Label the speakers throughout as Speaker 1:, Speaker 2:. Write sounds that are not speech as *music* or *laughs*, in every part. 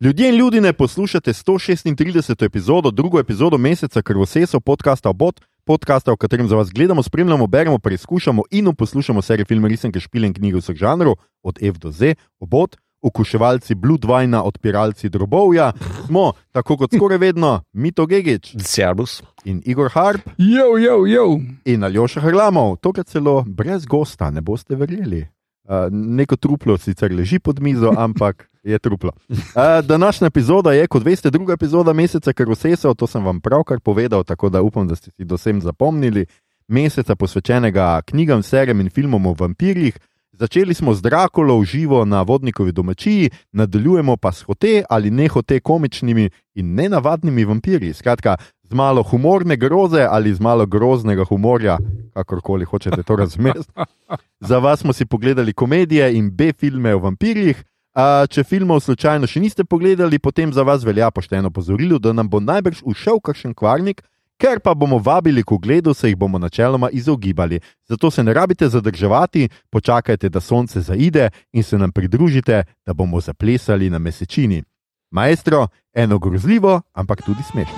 Speaker 1: Ljudje in ljudi ne poslušate 136. epizodo, drugo epizodo meseca Krvosesov podcasta Obot, podcasta, v katerem za vas gledamo, spremljamo, beremo, preizkušamo in poslušamo serije filmov, resenke, špile in knjige vseh žanrov, od F do Z, Obot, okuševalci Blood Vina, odpiralci drobovja. Smo, tako kot skoraj vedno, Mito Gigič
Speaker 2: Servus.
Speaker 1: in Igor Harp
Speaker 3: Jo, jo, jo.
Speaker 1: in Aljoša Hrlamov, tokrat celo brez gosta, ne boste verjeli. Uh, neko truplo sicer leži pod mizo, ampak je truplo. Uh, današnja epizoda je, kot veste, druga epizoda meseca, so, to sem vam pravkar povedal, tako da upam, da ste si dosem zapomnili. Meseca posvečenega knjigam, serijam in filmom o vampirjih. Začeli smo z Drakulo v živo na vodnikovi domačiji, nadaljujemo pa s hote ali ne hote komičnimi in nenavadnimi vampirji. Skratka, z malo humorne groze ali z malo groznega humorja, kakorkoli hočete to razumeti. *laughs* Za vas smo si pogledali komedije in B-filme o vampirjih. Če filmov slučajno še niste pogledali, potem za vas velja pošteno pozorilo, da nam bo najbrž ušel kakšen kvarnik, ker pa bomo vabili k ogledu, se jih bomo načeloma izogibali. Zato se ne rabite zadrževati, počakajte, da sonce zaide in se nam pridružite, da bomo zaplesali na mesečini. Maestro, eno grozljivo, ampak tudi smešno.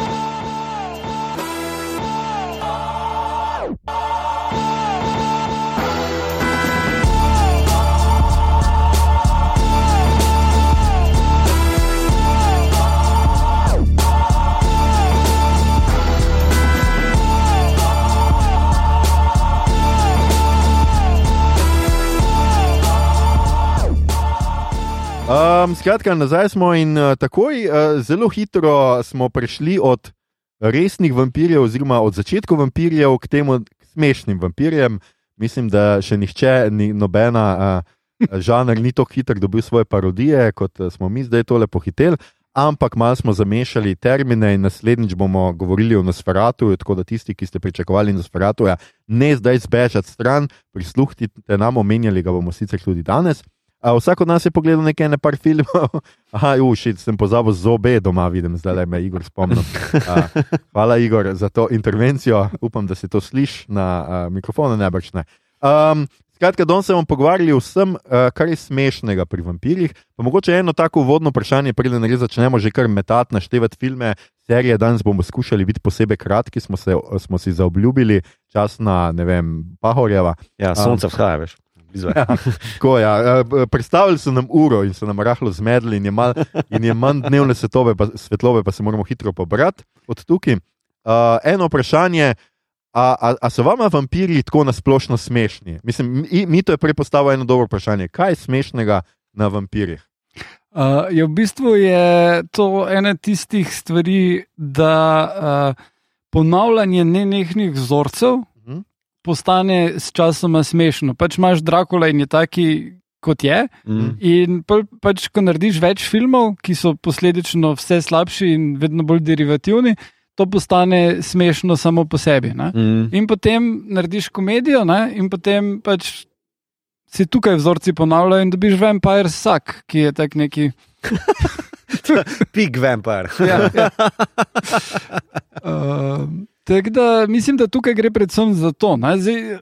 Speaker 1: *laughs* Um, skratka, nazaj smo in uh, takoj uh, zelo hitro smo prišli od resnih vampirjev, oziroma od začetka vampirjev k temu k smešnim vampirjem. Mislim, da še nihče, ni nobena uh, *laughs* žanr ni tako hiter dobil svoje parodije, kot smo mi zdaj tole pohiteli. Ampak malo smo zamešali termine in naslednjič bomo govorili o Nosferatu, tako da tisti, ki ste pričakovali Nosferatu, ne zdaj zbežati stran, prisluhnite nam, omenjali ga bomo sicer tudi danes. A vsak od nas je pogledal nekaj, ne par filmov. *laughs* Aha, uši, sem pozabil zobe doma, vidim, zdaj le me Igor spomnim. A, hvala, Igor, za to intervencijo. Upam, da se to sliši na a, mikrofonu, ne brž ne. Um, skratka, danes se bomo pogovarjali o vsem, a, kar je smešnega pri vampirjih. Pa mogoče eno tako uvodno vprašanje, preden res začnemo že kar metati, naštevati filme, serije. Danes bomo skušali biti posebej kratki, smo, se, smo si zaobljubili čas na, ne vem, Pahorjeva.
Speaker 2: Ja, sonce vzhaja, veš.
Speaker 1: Ja, tako, ja. Eh, Predstavili so nam uro in so nam rahlo zmedli, in je, mal, in je manj dnevne svetlobe, pa, svetlobe, pa se moramo hitro pobrati od tukaj. Uh, eno vprašanje, a, a, a so vama vampirji tako nasplošno smešni? Mislim, mi, mi to je prepostavilo eno dobro vprašanje. Kaj je smešnega na vampirjih?
Speaker 3: Uh, je v bistvu je to ena tistih stvari, da uh, ponavljanje nenehnih vzorcev. Postane s časoma smešno. Pač imaš Drakula in je taki, kot je.
Speaker 2: Mm.
Speaker 3: In pol, pač, ko narediš več filmov, ki so posledično vse slabši in vedno bolj derivativni, to postane smešno samo po sebi. Ne?
Speaker 2: Mm.
Speaker 3: In potem narediš komedijo, ne? in potem pač se tukaj vzorci ponavljajo, in dobiš Vampire Suck, ki je tak neki. *laughs*
Speaker 2: Pig vampir.
Speaker 3: Ja, ja. Uh, *laughs* Tako da mislim, da tukaj gre predvsem za to. ne. Zdaj, uh,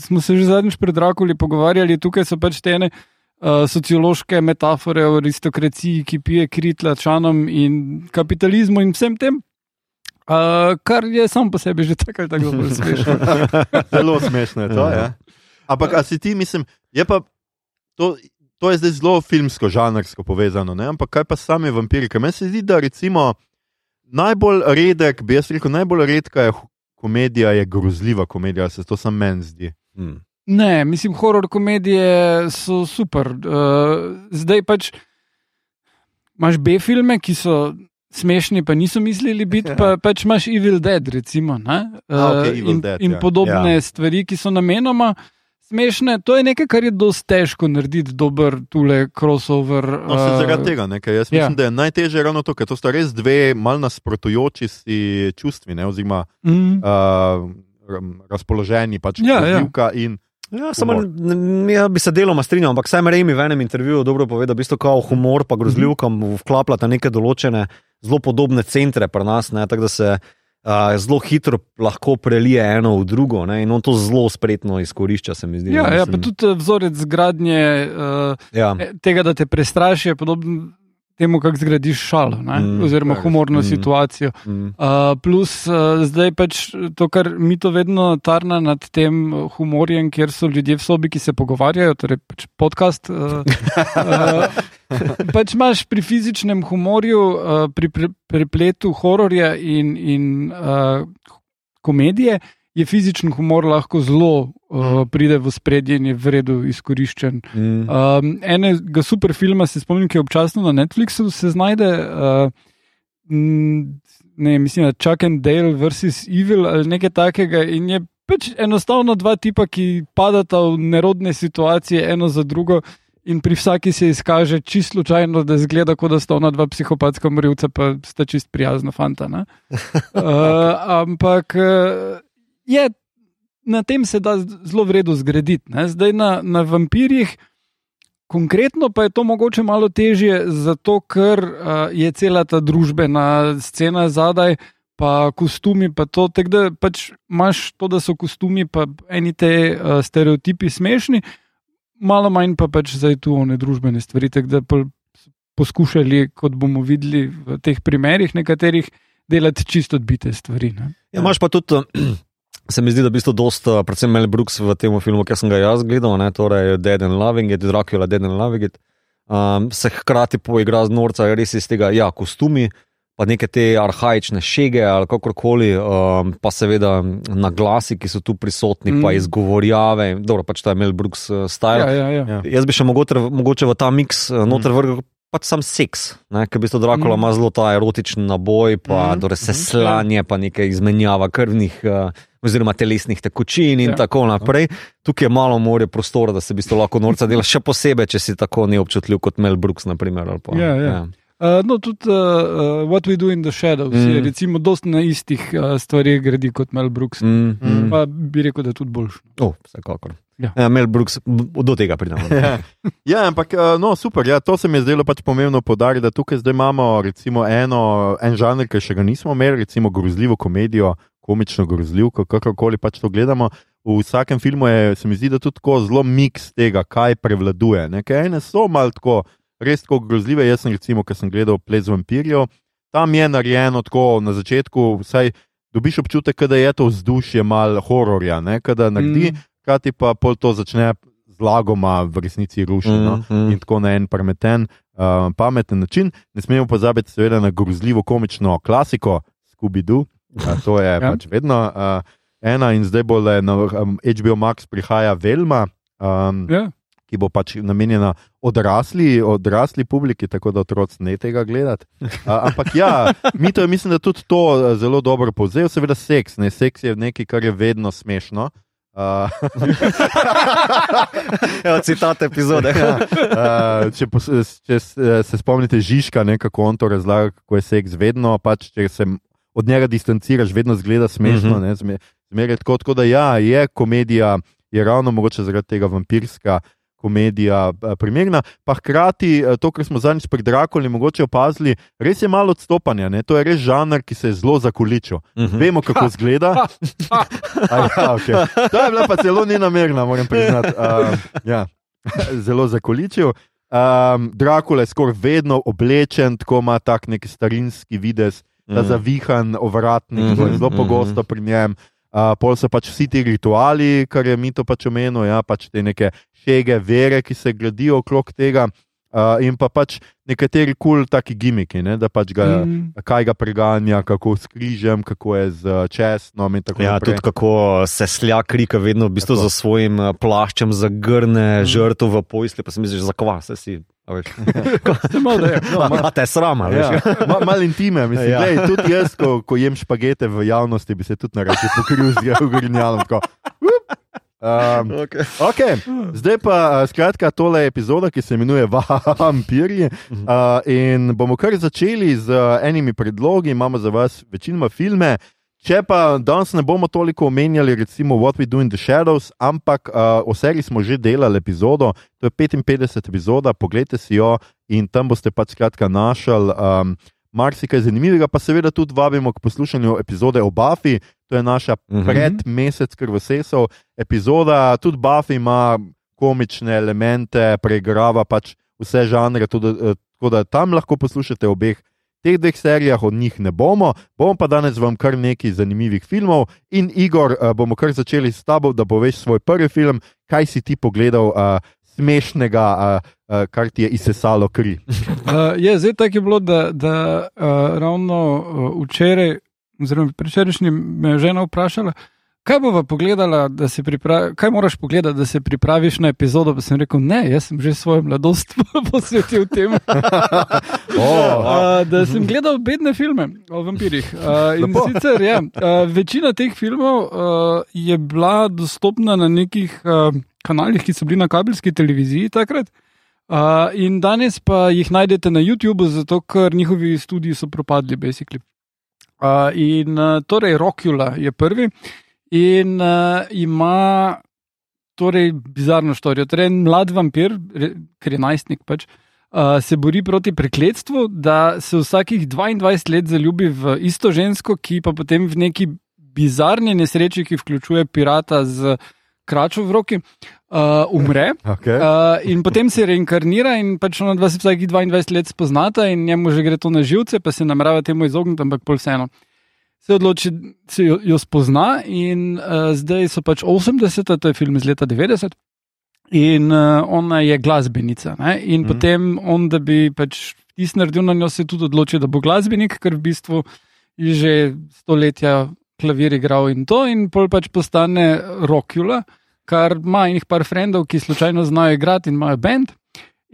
Speaker 3: smo se že zadnjič pred Drakuli pogovarjali, tukaj so pač te ene uh, sociološke metafore o aristokraciji, ki pije kri tlačanom in kapitalizmu in vsem tem. Uh, kar je samo po sebi že tako ali tako zelo smešno. *laughs*
Speaker 1: Zelo smešno je to. Ja. Ampak, a si ti, mislim, je pa to. To je zdaj zelo filmsko, žanrsko povezano, ne? ampak kaj pa sami vampiri? Ker meni se zdi, da recimo najbolj redek, bi jaz rekel, najbolj redka je komedija, je grozljiva komedija, se to samo meni zdi.
Speaker 2: Mm.
Speaker 3: Ne, mislim, horor komedije so super. Uh, zdaj pač imaš B-filme, ki so smešni, pa niso mislili biti, pa *laughs* pač imaš Evil Dead, recimo. ne,
Speaker 1: A, okej,
Speaker 3: eh,
Speaker 1: Evil
Speaker 3: in,
Speaker 1: Dead,
Speaker 3: in
Speaker 1: ja.
Speaker 3: podobne ja. stvari, ki so namenoma. Smešne, to je nekaj, kar je dosti težko narediti, dober tule crossover.
Speaker 1: No, se
Speaker 3: eh,
Speaker 1: zaradi tega, ne, ker jaz
Speaker 3: ja.
Speaker 1: mislim, da je najtežje ravno to, ker to sta res dve mal nasprotujoči si čustvi, ne, oziroma
Speaker 3: Mm,
Speaker 1: uh, razpoloženi, pač
Speaker 3: Ja, ja.
Speaker 1: grozljivka in
Speaker 2: Ja, samo, ja, bi se deloma strinjal, ampak Sam Raimi v enem intervjuju dobro povedal, da bistvo kao humor pa grozljivkam vklapljata neke določene zelo podobne centre pri nas, ne, tako da se uh, zelo hitro lahko prelije eno v drugo ne, in on to zelo spretno izkorišča, zdi.
Speaker 3: Ja, ja, pa tudi eh, vzorec gradnje uh,
Speaker 2: ja.
Speaker 3: tega, da te prestraši, je podoben temu, kako zgradiš šalo, ne?
Speaker 2: Mm,
Speaker 3: oziroma humorno
Speaker 2: Mm.
Speaker 3: situacijo.
Speaker 2: Mm.
Speaker 3: Uh, plus, uh, zdaj pač to, kar mi to vedno tarna nad tem humorjem, kjer so ljudje v sobi, ki se pogovarjajo, torej pač podcast. Uh, uh, *laughs* pač imaš pri fizičnem humorju, uh, pri pre, prepletu hororja in, in uh, komedije, je fizičen humor lahko zelo uh, pride v spredje in je v redu izkoriščen.
Speaker 2: Mm.
Speaker 3: Um, enega super filma se spomnim, ki je občasno na Netflixu se znajde. Uh, ne, mislim, da Chuck and Dale vs. Evil ali nekaj takega. In je pač enostavno dva tipa, ki padata v nerodne situacije, eno za drugo. In pri vsaki se izkaže čisto slučajno, da zgleda, kot da sta ona dva psihopatska morilca, pa sta čist prijazna fanta. ne. Uh, *laughs* ampak uh, je, na tem se da zelo vredno zgraditi. ne. Zdaj na, na vampirjih, konkretno pa je to mogoče malo težje, zato ker uh, je cela ta družbena scena zadaj. Pa kostumi, pa to, tako da pač imaš to, da so kostumi, pa eni te uh, stereotipi smešni, malo manj pa pač zdaj tu one družbene stvari. Tako da poskušali, kot bomo videli v teh primerih, nekaterih delati čisto odbite stvari. Ne?
Speaker 2: Ja, imaš pa tudi, se mi zdi, da je v bistvu dosta, predvsem Mel Brooks v tem filmu, ki sem ga jaz gledal, ne, torej Dead and Loving It, Dracula, Dead and Loving It, um, se hkrati poigra z norca, res iz tega, ja, kostumi. Pa neke te arhajične šege ali kakorkoli, um, pa seveda na glasi, ki so tu prisotni, mm. pa
Speaker 3: Mm.
Speaker 2: izgovorjave. Dobro, pač ta je Mel Brooks uh, style.
Speaker 3: Ja, ja, ja.
Speaker 1: Ja.
Speaker 2: Jaz bi še mogoče, mogoče v ta miks mm. noter vrgel pač sam seks, ne? ker v bistvu Dracula
Speaker 3: Mm.
Speaker 2: ima zelo ta erotičen naboj, pa
Speaker 3: Mm.
Speaker 2: torej seslanje, pa nekaj izmenjava krvnih. Uh, Oziroma, telesnih tekočin in
Speaker 3: Ja.
Speaker 2: ja. tako naprej. Tukaj je malo more prostora, da se bi to lahko norca dela, še posebej, če si tako neobčutljiv kot Mel Brooks. Naprimer, ali pa,
Speaker 3: Ja, ja. Uh, no, tudi uh, uh, What We Do in the Shadows mm. je recimo dosti na istih uh, stvareh gradi kot Mel Brooks. Mm.
Speaker 2: Mm.
Speaker 3: Pa bi rekel, da je tudi boljši.
Speaker 2: Oh, vsekakor.
Speaker 3: Ja.
Speaker 2: Ja, Mel Brooks, do tega pridemo. *laughs*
Speaker 1: Ja. ja, ampak uh, no, super. Ja, to se mi je zdelo pač pomembno podariti, da tukaj zdaj imamo recimo eno, en žanr, ki še ga nismo imeli, recimo grozljivo komedijo, komično grozljivko, kakorkoli pač to gledamo. V vsakem filmu je, se mi zdi, da tudi tako zelo miks tega, kaj prevladuje. Nekaj ene so malo tako, res tako grozljive. Jaz sem recimo, ker sem gledal Ples vampirjev, tam je narejeno tako na začetku, vsaj dobiš občutek, da je to vzdušje mal hororja, da naredi,
Speaker 3: Mm.
Speaker 1: hkrati pa pol to začne zlagoma v resnici rušiti. No?
Speaker 2: Mm, mm.
Speaker 1: In tako na en premeten, uh, pameten način. Ne smemo pozabiti, seveda, na grozljivo komično klasiko Scooby-Doo. Uh, to je
Speaker 3: Ja.
Speaker 1: ja. pač vedno uh, ena, in zdaj bo le na um, HBO Max prihaja Velma. Um,
Speaker 3: Ja.
Speaker 1: Ki bo pač namenjena odrasli, odrasli publiki, tako da otroci ne tega gledati. Uh, ampak ja, *laughs* mi to je, mislim, da tudi to uh, zelo dobro povzel. Seveda, seks. Ne? Seks je nekaj, kar je vedno smešno. Uh, *laughs*
Speaker 2: Evo, citat epizode.
Speaker 1: Ja, uh, če, pos, če eh, se spomnite Žižka, ne, kako on to razlaga, kako je seks vedno, pač, če se od njega distanciraš, vedno zgleda smešno. Mm -hmm. Zmeraj tako, tako da ja, je komedija, je ravno mogoče zaradi tega vampirska. Komedija eh, primerna, pa hkrati eh, to, kar smo zadnjič pri Drakuli mogoče opazili, res je malo odstopanja. Ne? To je res žanr, ki se je zelo zakuličil.
Speaker 2: Mhm.
Speaker 1: Vemo, kako zgleda. *laughs* A Ja, okay. To je bila pa zelo nenamerna, moram priznati. Uh, ja. *laughs* Zelo zakoličil. Um, Drakula je skoraj vedno oblečen, tako ima tak neki starinski videz, ta
Speaker 2: Mhm.
Speaker 1: zavihan ovratnik, je
Speaker 2: Mhm,
Speaker 1: zelo
Speaker 2: mhm.
Speaker 1: pogosto pri njem. Uh, pol so pač vsi ti rituali, kar je mi to pač omenil, ja, pač te neke šege, vere, ki se gradijo okrog tega, uh, in pa pač nekateri kul cool taki gimiki, ne, da pač ga.
Speaker 3: Mm.
Speaker 1: Kaj ga preganja, kako s križem, kako je z eh, česnom. in tako
Speaker 2: Ja,
Speaker 1: naprej.
Speaker 2: tudi kako se slja krika, vedno v bistvu
Speaker 1: Tako.
Speaker 2: za svojim eh, plaščem zagrne
Speaker 3: Mm.
Speaker 2: žrtev v pojsli, pa si misliš, za kva se si. *laughs*
Speaker 3: malo da je.
Speaker 1: No, ma-
Speaker 2: A te srama,
Speaker 1: Ja,
Speaker 2: veš.
Speaker 1: ma, malo intime, mislim.
Speaker 2: Ja.
Speaker 1: Ja. Lej, tudi jaz, ko, ko jem špagete v javnosti, bi se tudi naredil pokril z *laughs* up. Um,
Speaker 2: Okay.
Speaker 1: okay. Zdaj pa skratka tole epizoda, ki se imenuje Vampirji. Uh, in bomo kar začeli z enimi predlogi, imamo za vas večinoma filme. Če pa danes ne bomo toliko omenjali, recimo What We Do in the Shadows, ampak uh, o seriji smo že delali epizodo, to je 55 epizoda, pogledajte si jo in tam boste pač skratka našli um, marsikaj zanimivega, pa seveda tudi vabimo k poslušanju epizode o Buffy, to je naša
Speaker 2: Mhm.
Speaker 1: predmesec krvosesov epizoda. Tudi Buffy ima komične elemente, preigrava pač vse žanre, tudi, eh, tako da tam lahko poslušate obeh. Teh dveh serijah od njih ne bomo, bomo pa danes vam kar nekaj zanimivih filmov. In Igor, eh, bomo kar začeli s tabo, da poveš svoj prvi film, kaj si ti pogledal uh, smešnega, uh, uh, kar ti je izsesalo kri.
Speaker 3: Uh, *laughs* je, zdaj tako je bilo, da, da uh, ravno uh, včeraj, oziroma prejšnji, me je žena vprašala, kaj bova pogledala, da se pripravi, kaj moraš pogledati, da se pripraviš na epizodo. Pa sem rekel, ne, jaz sem že svojo mladost *laughs* posvetil temu.
Speaker 1: Oh,
Speaker 3: Uh, da sem gledal bedne filme o vampirjih. Uh, in
Speaker 1: Lepo.
Speaker 3: sicer, ja, uh, večina teh filmov uh, je bila dostopna na nekih uh, kanalih, ki so bili na kabelski televiziji takrat. Uh, in danes pa jih najdete na YouTubu, zato ker njihovi studiji so propadli, basically. Uh, in uh, torej, Rockula je prvi in uh, ima torej bizarno štorijo. Torej, mlad vampir, ker je najstnik pač. Uh, se bori proti prekletstvu, da se vsakih 22 let zaljubi v isto žensko, ki pa potem v neki bizarni nesreči, ki vključuje pirata z kračo v roki, uh, umre. *laughs*
Speaker 1: okay.
Speaker 3: Uh, in potem se reinkarnira in pač ona dva se vsakih 22 let spoznata in njemu že gre to na živce, pa se namerava temu izogniti, ampak pol vseeno. Se odloči, se jo, jo spozna in uh, zdaj so pač 80, to je film iz leta 90. In uh, ona je glasbenica. Ne? In mm. potem on, da bi pač tisti naredil na njo, se tudi odločil, da bo glasbenik, ker v bistvu je že stoletja klavir igral in to, in pol pač postane rockula, kar ima enih par frendov, ki slučajno znajo igrati in imajo bend.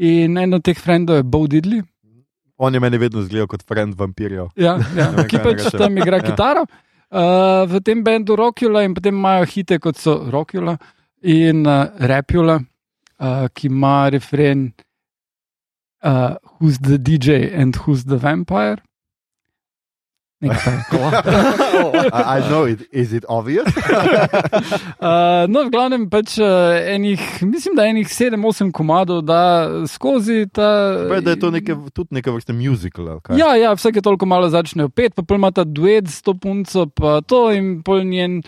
Speaker 3: In en od teh frendov je Bo Diddley,
Speaker 1: On je meni vedno zgledal kot friend vampirjev.
Speaker 3: ja, ja,
Speaker 1: vem,
Speaker 3: ki pač
Speaker 1: naj rečem.
Speaker 3: tam igra
Speaker 1: Ja.
Speaker 3: kitaro. Uh, v tem bendu Rockula in potem imajo hite kot so Rockula in uh, Rapula, uh, ki ima refren uh, Who's the DJ and who's the vampire? Nekaj. *laughs* *laughs*
Speaker 1: I, I know it, is it obvious? *laughs*
Speaker 3: Uh, no, v glavnem pač uh, enih, mislim, da enih 7-8 komadov da skozi ta.
Speaker 1: Prej, da je to neke, tudi neka vrsta kaj?
Speaker 3: Ja, ja, vsake toliko malo začnejo pet, pa pol ima ta duet s to punco, pa to in pol njen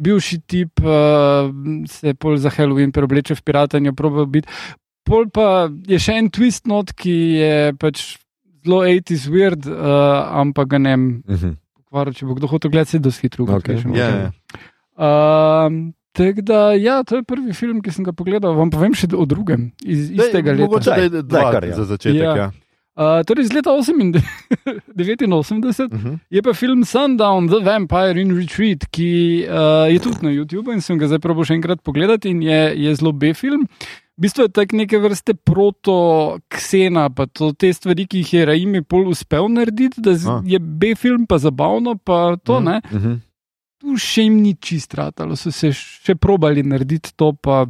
Speaker 3: bivši tip uh, se pol za Halloween preobleče v pirata in jo proba biti. Pol pa je še en twist not, ki je pač zelo 80s weird, uh, ampak ga ne vem,
Speaker 2: Mhm.
Speaker 3: pokvaril, če bo kdo hotel gledati, se dosti hitro
Speaker 2: Okej.
Speaker 3: ugotovi.
Speaker 1: Ja, ja.
Speaker 3: Um, Tako da, ja, to je prvi film, ki sem ga pogledal. Vam povem še o drugem, iz
Speaker 1: Daj,
Speaker 3: istega leta.
Speaker 1: Mogoče da je dva
Speaker 2: kar, ja.
Speaker 1: za začetek.
Speaker 3: Ja.
Speaker 1: Ja.
Speaker 3: Uh, torej, iz leta 89,
Speaker 1: Uh -huh.
Speaker 3: je pa film Sundown, The Vampire in Retreat, ki uh, je tudi na YouTubu in sem ga zdaj probo še enkrat pogledati in je, je zelo B-film. V bistvu je tak neke vrste proto-ksena, pa to, te stvari, ki jih je Raimi pol uspel narediti, da
Speaker 1: A.
Speaker 3: je B-film, pa zabavno, pa to
Speaker 1: Mhm.
Speaker 3: ne.
Speaker 2: Mhm.
Speaker 3: Tu še jim ni čist ratalo, so se še probali narediti to, pa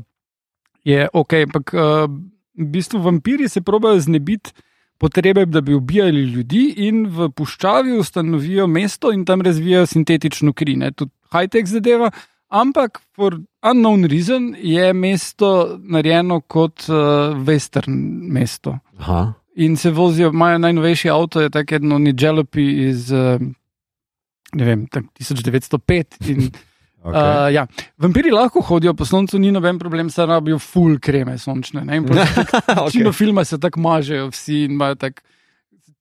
Speaker 3: je ok. Ampak uh, v bistvu vampiri se probajo znebiti potrebe, da bi ubijali ljudi, in v puščavi ustanovijo mesto in tam razvijajo sintetično kri. Ne? Tudi high-tech zadeva. Ampak, for unknown reason, je mesto narejeno kot uh, western mesto.
Speaker 2: Aha.
Speaker 3: In se vozijo, imajo najnovejši avto, je tako eno Nidželopi iz uh, vem, tak 1905. In, *laughs*
Speaker 1: Okay.
Speaker 3: Uh, ja. Vampiri lahko hodijo po soncu, ni noben problem, saj rabijo full kreme sončne. Večino *laughs* filma se tako mažejo, vsi imajo tako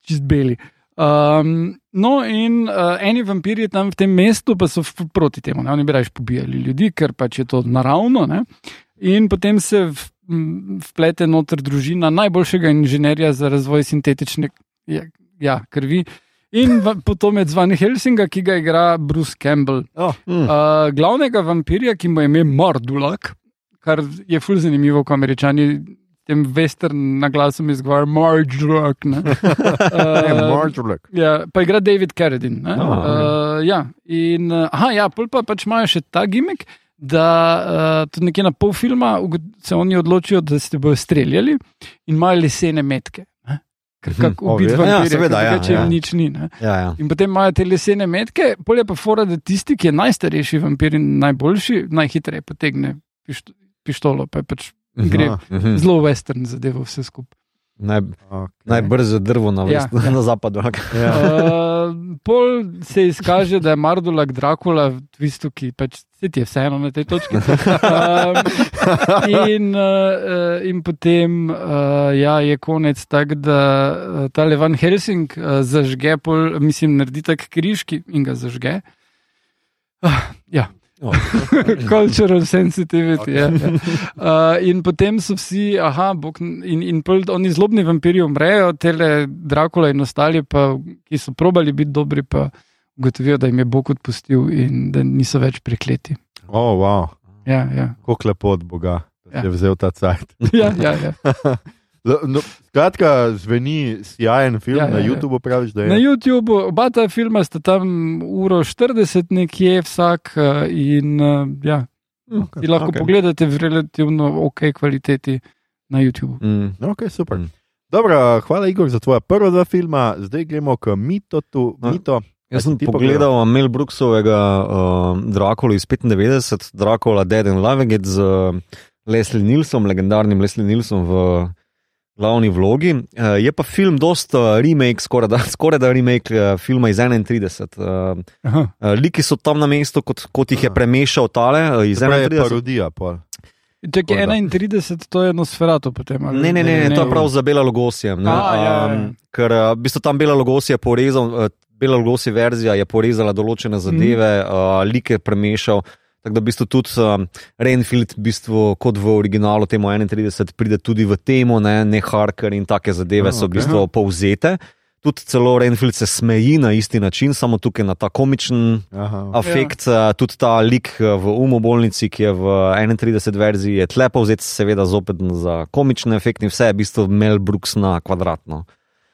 Speaker 3: čist beli. Um, no, in uh, eni vampiri tam v tem mestu pa so proti temu, ne? oni bi raje pobijali ljudi, ker pač je to naravno. Ne? In potem se v, m, vplete noter družina najboljšega inženirja za razvoj sintetične ja, ja, krvi. In potomec Van Helsinga, ki ga igra Bruce Campbell.
Speaker 1: Oh,
Speaker 2: Mm.
Speaker 3: Uh, glavnega vampirja, ki mu je ime Mordulak, kar je fulj zanimivo, ko američani tem western na glasom izgovarjajo Mordulak. ne.
Speaker 1: hey,
Speaker 3: Uh,
Speaker 1: Marjolek.
Speaker 3: Ja, pa igra David Carradine. ne.
Speaker 2: Ah,
Speaker 3: Uh, ja, in uh, aha, ja, pol pa pač imajo še ta gimmick, da uh, tudi nekje na pol filma se oni odločijo, da se bodo streljali in imajo lesene metke. ne. Ker
Speaker 2: Mhm.
Speaker 3: kako ubiti
Speaker 1: Obvious.
Speaker 2: Ja,
Speaker 3: vampirje,
Speaker 2: seveda, ja,
Speaker 3: če jim
Speaker 2: ja.
Speaker 3: nič ni. Ne.
Speaker 2: Ja, ja.
Speaker 3: In potem imajo te lesene metke, polje pa fora, da tisti, ki je najstarejši vampir in najboljši, najhitreje potegne pišto, pištolo, pa je pač gre
Speaker 1: Aha.
Speaker 2: Mhm.
Speaker 3: zelo western zadevo vse skupaj.
Speaker 2: Naj,
Speaker 1: Okay.
Speaker 2: najbrže drvo na,
Speaker 3: Ja,
Speaker 2: ja, na zapadu.
Speaker 1: Ja.
Speaker 3: Uh, *laughs* pol se izkaže, da je Mardulak Drakula v bistvu, ki pač se ti je vseeno na tej točki. Um, *laughs* in, uh, in potem uh, ja, je konec tak, da uh, ta Levan Helsing uh, zažge, pol, mislim, naredi tak križki in ga zažge. Uh, ja.
Speaker 2: Oh. *laughs*
Speaker 3: Cultural sensitivity.
Speaker 1: Okay.
Speaker 3: Okay. Ja, ja. Uh, in potem so vsi, aha, bog, in, in pol, oni zlobni vampiri umrejo, tele Drakula in ostali, pa, ki so probali biti dobri, pa ugotovijo, da jim je Bog odpustil in da niso več prekleti.
Speaker 1: Oh, wow.
Speaker 3: Ja, ja.
Speaker 1: Kako lepo od Boga, da
Speaker 3: Ja.
Speaker 1: je vzel ta cajt.
Speaker 3: ja, ja, ja. *laughs*
Speaker 1: No, skratka, zveni sijajen film
Speaker 3: Ja,
Speaker 1: ja,
Speaker 3: ja,
Speaker 1: na
Speaker 3: ja.
Speaker 1: YouTubu, praviš, da je.
Speaker 3: Na YouTubu, oba ta filma sta tam uro 40 nekje vsak uh, in uh, ja,
Speaker 1: Okay,
Speaker 3: ti lahko
Speaker 1: okay.
Speaker 3: pogledate v relativno ok kvaliteti na YouTubu.
Speaker 2: Mm.
Speaker 1: Ok, super.
Speaker 2: Mm.
Speaker 1: Dobro, hvala, Igor, za tvoja prva dva filma. Zdaj gremo k Mito. Tu,
Speaker 2: No.
Speaker 1: mito.
Speaker 2: Jaz
Speaker 1: A
Speaker 2: sem
Speaker 1: ti
Speaker 2: pogledal Mel Brooksovega uh, Drakula iz 95, Drakula Dead and Living It z uh, Leslie Nilsom, legendarnim Leslie Nilsom v glavni vlogi. Uh, je pa film dosta remake, skoraj da, *laughs* skoraj da remake uh, filma iz 31. Uh,
Speaker 3: Aha.
Speaker 2: uh, liki so tam na mestu, kot, kot jih je premešal tale uh, iz
Speaker 1: Se pravi, je
Speaker 2: 31.
Speaker 1: parodija. Pol.
Speaker 3: Če je
Speaker 1: Tako da.
Speaker 3: 31, to je Nosferatu potem. ali-
Speaker 2: Ne, ne, ne, ne, to je prav za Bela Logosijem. ne.
Speaker 3: A, ja, ja, ja.
Speaker 2: Um, Ker v bistvu tam Bela Logosija je porezal, uh, Bela Logosija verzija je porezala določene zadeve, mm. uh, like premešal. Tako da v bistvu tudi um, Renfield, v bistvu, kot v originalu, temu 31, pride tudi v temo, ne, ne Harker in take zadeve
Speaker 1: Ah,
Speaker 2: so v bistvu povzete. Tudi celo Renfield se smeji na isti način, samo tukaj na ta komičen
Speaker 1: Aha,
Speaker 2: afekt, ja. tudi ta lik eh, v umobolnici, ki je v 31 verziji, je tle povzet, seveda, zopet za komične efekte vse je v bistvu Mel Brooks na kvadratno.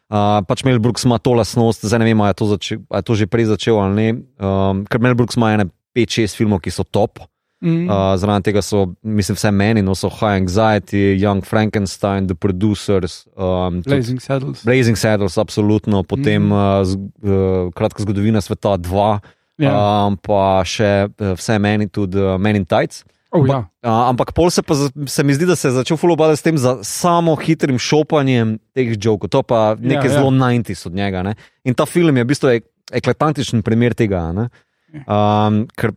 Speaker 2: Uh, pač Mel Brooks ima to lastnost, zdaj ne vem, ali je to, začel, ali je to že prej začel ali ne. Um, ker Mel Brooks ima ene 5-6 filmov, ki so top.
Speaker 3: Mm.
Speaker 2: Uh, Zaradi tega so, mislim, vse meni, no so High Anxiety, Young Frankenstein, The Producers, um, tudi
Speaker 3: Blazing Saddles.
Speaker 2: Blazing Saddles, absolutno, potem
Speaker 3: Mhm.
Speaker 2: uh, z, uh, kratka zgodovina sveta 2,
Speaker 3: Ja.
Speaker 2: um, pa še uh, vse meni, tudi uh, Men in Tights.
Speaker 3: Oh, ja.
Speaker 2: Uh, ampak pol se, pa, se mi zdi, da se je začel fulobadati s tem za samo hitrim šopanjem teh jokov. To pa nekaj
Speaker 3: Ja, ja.
Speaker 2: zelo 90 od njega. Ne? In ta film je v bistvu ek- eklatantičen primer tega. Ne?
Speaker 3: Ja.
Speaker 2: Um, ker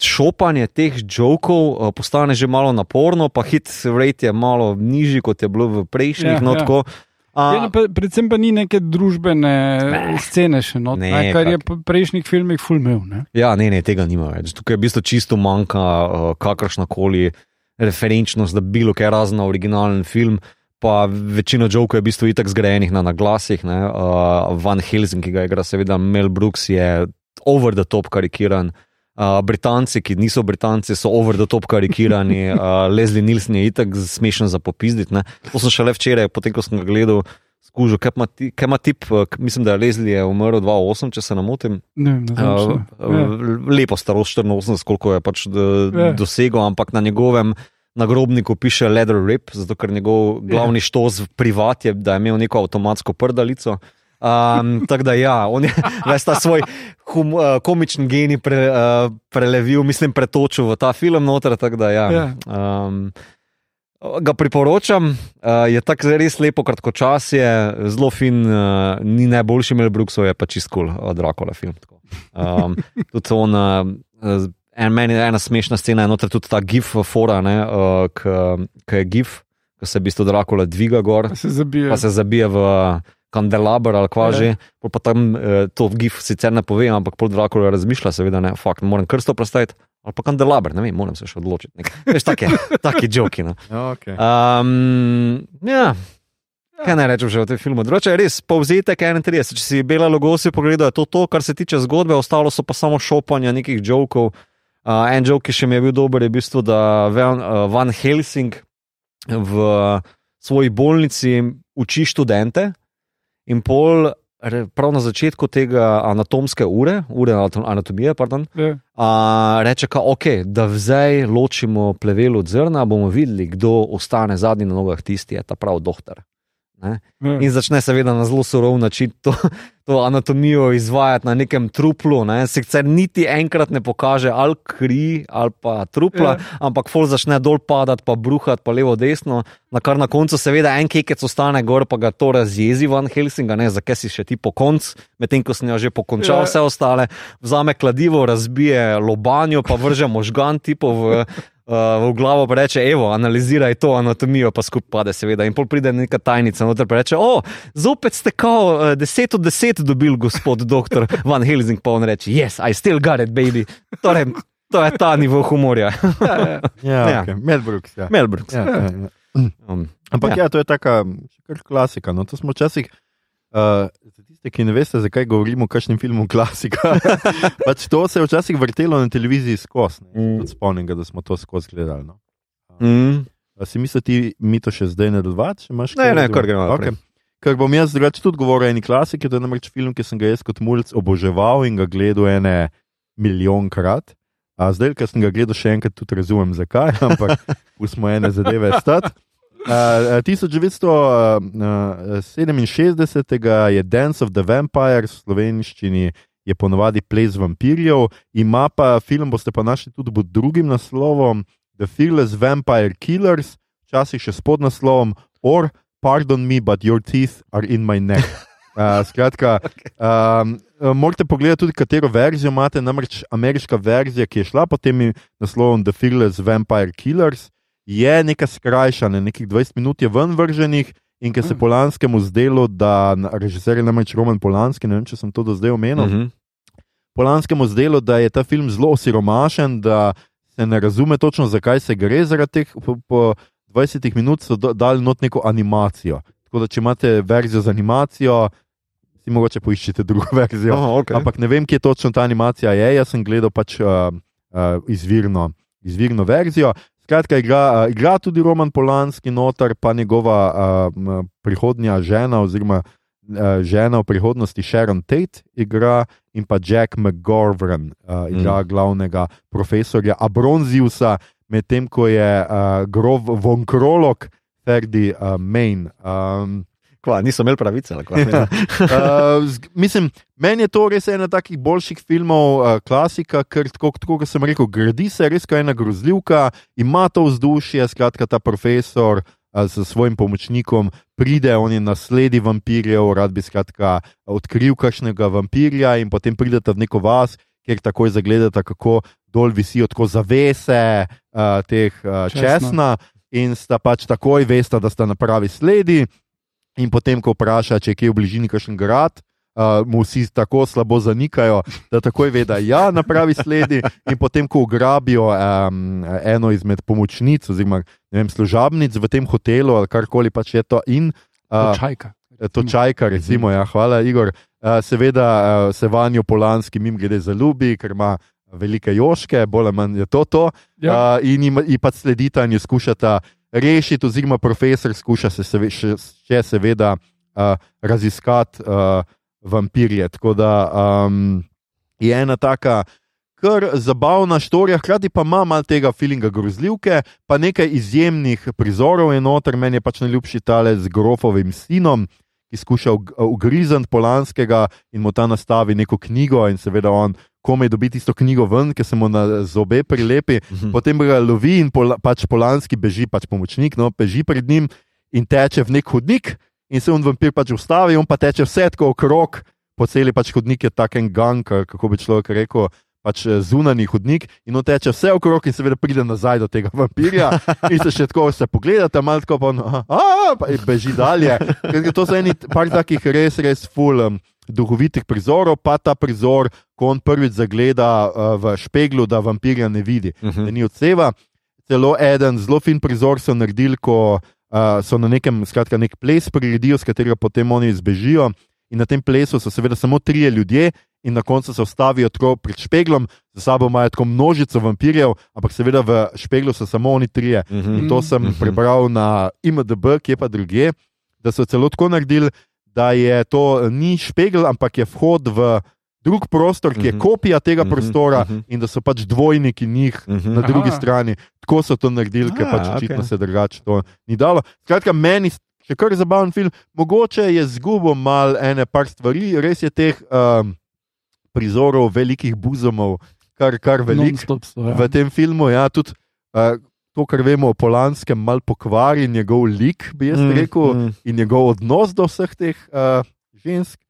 Speaker 2: šopanje teh jokov uh, postane že malo naporno, pa hit rate je malo nižji, kot je bilo v prejšnjih.
Speaker 3: Ja,
Speaker 2: no,
Speaker 3: ja.
Speaker 2: tako.
Speaker 3: Ja,
Speaker 2: A,
Speaker 3: no, pa, predvsem pa ni neke družbene
Speaker 2: Ne.
Speaker 3: scene še not,
Speaker 2: Ne,
Speaker 3: ne, kar je
Speaker 2: kak-
Speaker 3: po prejšnjih filmih fulmil. Ne?
Speaker 2: Ja, ne, ne, tega nima več. Tukaj je v bistvu čisto manjka uh, kakršna koli referenčnost, da bi bilo kaj razen na originalen film. Pa večina jokov je v bistvu itak zgrajenih na naglasih. ne. Uh, Van Helsing, ki ga igra seveda Mel Brooks, je over the top karikiran. Uh, Britanci, ki niso Britanci, so over the top karikirani. Uh, Leslie Nielsen je itak smešen za popizditi. ne. To sem šele včeraj, potem ko sem ga gledal, skužil, kaj ima ti- kaj ima tip. Mislim, da je Leslie je umrl 2008, če se ne motim.
Speaker 3: Ne ne
Speaker 2: Uh,
Speaker 3: ja.
Speaker 2: lepo starost 84, koliko je pač do,
Speaker 3: Ja.
Speaker 2: dosegel, ampak na njegovem nagrobniku piše Leather Rip, zato ker njegov glavni štos v privat je, da je imel neko avtomatsko prdalico. Um, tako da ja, on je *laughs* ves ta svoj hum, uh, komični genij pre, uh, prelevil, mislim, pretočil v ta film noter. Da, ja, um, ga priporočam, uh, je tako res lepo, kratkočasje, zelo fin, uh, ni najboljši Mel Brooksov, je pa čist kul, cool, Dracula film. tako. Um, *laughs* tudi on, uh, en, meni je ena smešna scena, je noter tudi ta gif fora, ne, uh, ki je gif, ko se v bistvu Dracula dviga gor
Speaker 3: Pa se zabije.
Speaker 2: pa se zabije v kandelaber ali kva
Speaker 3: Ja.
Speaker 2: že. Pol Pa tam eh, to gif sicer ne pove, ampak pol Drakula razmišlja, seveda ne, fakt, moram krsto predstaviti. Ali pa kandelaber, ne vem, moram se še odločiti. Nekaj. Veš, take, *laughs* take joki. No.
Speaker 1: Okay.
Speaker 2: Um, ja. Kaj naj rečem že o tem filmu? Drugače je res povzetek 31. Če si bela logosi pogledal, je to to, kar se tiče zgodbe, ostalo so pa samo šopanja nekih jokov. Uh, en jok, ki še mi je bil dober, je v bistvu, da Van, uh, Van Helsing v svoji bolnici uči študente in pol. Prav na začetku tega anatomske ure, ure anato- anatomije, pardon,
Speaker 3: Ja.
Speaker 2: a, reče, ka, okay, da zdaj ločimo plevel od zrna, bomo videli, kdo ostane zadnji na nogah, tisti je ta pravi doktor. Ne?
Speaker 3: Ja.
Speaker 2: In začne seveda na zelo surov način to, to anatomijo izvajati na nekem truplu. Ne? Sicer niti enkrat ne pokaže ali kri ali pa trupla,
Speaker 3: Ja.
Speaker 2: ampak fol začne dol padati, pa bruhati, pa levo, desno. Na kar na koncu, seveda, en kekec ostane gor, pa ga to razjezi van Helsinga, ne, zakaj si še ti po koncu, medtem ko sem jo že pokončal,
Speaker 3: Ja.
Speaker 2: vse ostale, vzame kladivo, razbije lobanjo, pa vrže možgan tipo v. Uh, v glavo pa reče, evo, analiziraj to anatomijo, pa skupaj pade, seveda. In pol pride neka tajnica noter in reče, o, zopet ste kao uh, 10 od 10 dobil, gospod doktor *laughs* Van Helsing, pa on reče, yes, I still got it, baby. Torej, to je ta nivo humorja. *laughs*
Speaker 3: Ja, ja.
Speaker 1: Ja,
Speaker 2: Ja.
Speaker 1: okay. Mel Brooks. Ja.
Speaker 2: Mel Brooks.
Speaker 1: Ja, ja, ja.
Speaker 2: Um,
Speaker 1: Ampak ja. ja, to je taka klasika. No, to smo včasih. Uh, za tiste, ki ne veste, zakaj govorimo o kakšnem filmu klasika. *laughs* pač to se je včasih vrtelo na televiziji skozi. ne.
Speaker 2: Mm.
Speaker 1: Spomnim, ga, da smo to skozi gledali. No.
Speaker 2: mm,
Speaker 1: A si misliš, ti mi to še zdaj nadaljevati?
Speaker 2: Ne, ne, kar gremo naprej.
Speaker 1: Ker bom jaz drugače tudi govoril o eni klasiki, to je namreč film, ki sem ga jaz kot mulj oboževal in ga gledal ene milijonkrat. A zdaj, ker sem ga gledal še enkrat, tudi razumem zakaj, *laughs* ampak pustimo ene zadeve stati. Uh, 1967 je Dance of the Vampire, v slovenščini je ponovadi ples vampirjev, ima pa film, boste pa našli tudi pod drugim naslovom The Fearless Vampire Killers, včasih še s podnaslovom Or Pardon me, but your teeth are in my neck. *laughs* Uh, skratka, um, morate pogledati tudi, katero verzijo imate. Namreč ameriška verzija, ki je šla pod tem naslovom The Fearless Vampire Killers, je nekaj skrajšana, nekih 20 minut je ven vrženih. In ker se
Speaker 3: Mm.
Speaker 1: Polanskemu zdelo, da režiser je namreč Roman Polanski, ne vem, če sem to do zdaj omenil,
Speaker 2: uh -huh.
Speaker 1: Polanskemu zdelo, da je ta film zelo osiromašen, da se ne razume točno, zakaj se gre. Zaradi teh po, po 20 minut so do- dali not neko animacijo. Tako da, če imate verzijo z animacijo, si mogoče poiščete drugo *laughs* verzijo.
Speaker 2: Aha, okay.
Speaker 1: Ampak ne vem, kje točno ta animacija je. Jaz sem gledal pač uh, uh, izvirno, izvirno verzijo. Skratka, igra, igra tudi Roman Polanski, notar pa njegova uh, prihodnja žena, oziroma uh, žena v prihodnosti Sharon Tate, igra in pa Jack McGovern, uh, igra mm. glavnega profesorja Abronziusa, medtem ko je uh, grov von Krolok, Ferdi uh, Main. Um,
Speaker 2: Kva, niso imeli pravice. kva? *laughs*
Speaker 1: Ja. Uh, mislim, meni je to res ena takih boljših filmov, uh, klasika, ker tako, tako kot sem rekel, gradi se res kot ena grozljivka, ima to vzdušje, skratka, ta profesor uh, s svojim pomočnikom pride, on je nasledi vampirjev, rad bi skratka odkril kakšnega vampirja in potem pridete v neko vas, kjer takoj zagledate, kako dol visijo tako zavese uh, teh uh,
Speaker 3: Česna.
Speaker 1: česna in sta pač takoj veste, da sta na pravi sledi. In potem, ko vpraša, če je kje v bližini kakšen grad, uh, mu vsi tako slabo zanikajo, da takoj ve, da je ja, na pravi sledi. In potem, ko ugrabijo um, eno izmed pomočnic, oziroma vem, služabnic v tem hotelu ali karkoli pač je to, in uh,
Speaker 3: Čajka.
Speaker 1: to čajka, recimo, ja, hvala, Igor. Uh, seveda uh, se vanjo Polanski mim grede zaljubi, ker ima velike joške, bolj ali manj je to to.
Speaker 3: Ja.
Speaker 1: Uh, in jim in pač sledita in jo skušata rešiti, oziroma profesor skuša se seve, še, še seveda uh, raziskati uh, vampirje. Tako da um, je ena taka. Kar zabavna štorija, hkrati pa ima malo tega feelinga grozljivke, pa nekaj izjemnih prizorov je noter. Meni je pač najljubši tale z grofovim sinom, ki skuša ug- ugrizniti Polanskega in mu ta nastavi neko knjigo, in seveda on komaj dobi tisto knjigo ven, ki se mu na zobe prilepi.
Speaker 2: Mhm.
Speaker 1: Potem ga lovi in pola, pač Polanski beži, pač pomočnik, no, beži pred njim in teče v nek hodnik, in se on vampir pač ustavi, on pa teče vse tako okrog, po celi pač hodnik je taken gang, kako bi človek rekel. Pač eh, zunanji hodnik in on teče vse okrog, in seveda pride nazaj do tega vampirja. *laughs* In se še tako se pogledate, malo tako pa, on, a, a, pa beži dalje. Ker to so eni par takih res, res full um, duhovitih prizorov, pa ta prizor, ko on prvič zagleda uh, v špeglu, da vampirja ne vidi
Speaker 2: Mhm.
Speaker 1: da ni odseva. Celo en zelo fin prizor so naredili, ko uh, so na nekem, skratka, nek ples priredijo, s katerega potem oni izbežijo. In na tem plesu so seveda samo trije ljudje, in na koncu se ustavijo tako pred špeglom, za sabo imajo tako množico vampirjev, ampak seveda v špeglu so samo oni trije.
Speaker 2: Mhm.
Speaker 1: In to sem
Speaker 2: Mhm.
Speaker 1: prebral na IMDB, kje pa druge, da so celo tako naredili, da je to ni špegel, ampak je vhod v drug prostor, ki je
Speaker 2: Mhm.
Speaker 1: kopija tega
Speaker 2: Mhm,
Speaker 1: prostora,
Speaker 2: mhm.
Speaker 1: in da so pač dvojniki njih
Speaker 2: Mhm.
Speaker 1: na drugi
Speaker 3: Aha.
Speaker 1: strani. Tako so to naredili, ker pač očitno
Speaker 2: okej.
Speaker 1: se drugače to ni dalo. Skratka, meni še kar zabaven film. Mogoče je zgubil mal ene par stvari, res je teh um, prizorov velikih buzomov, kar, kar veliko
Speaker 3: ja.
Speaker 1: v tem filmu. Ja, tudi uh, to, kar vemo o Polanskem, mal pokvari njegov lik, bi jaz mm, rekel, mm. in njegov odnos do vseh teh uh, žensk.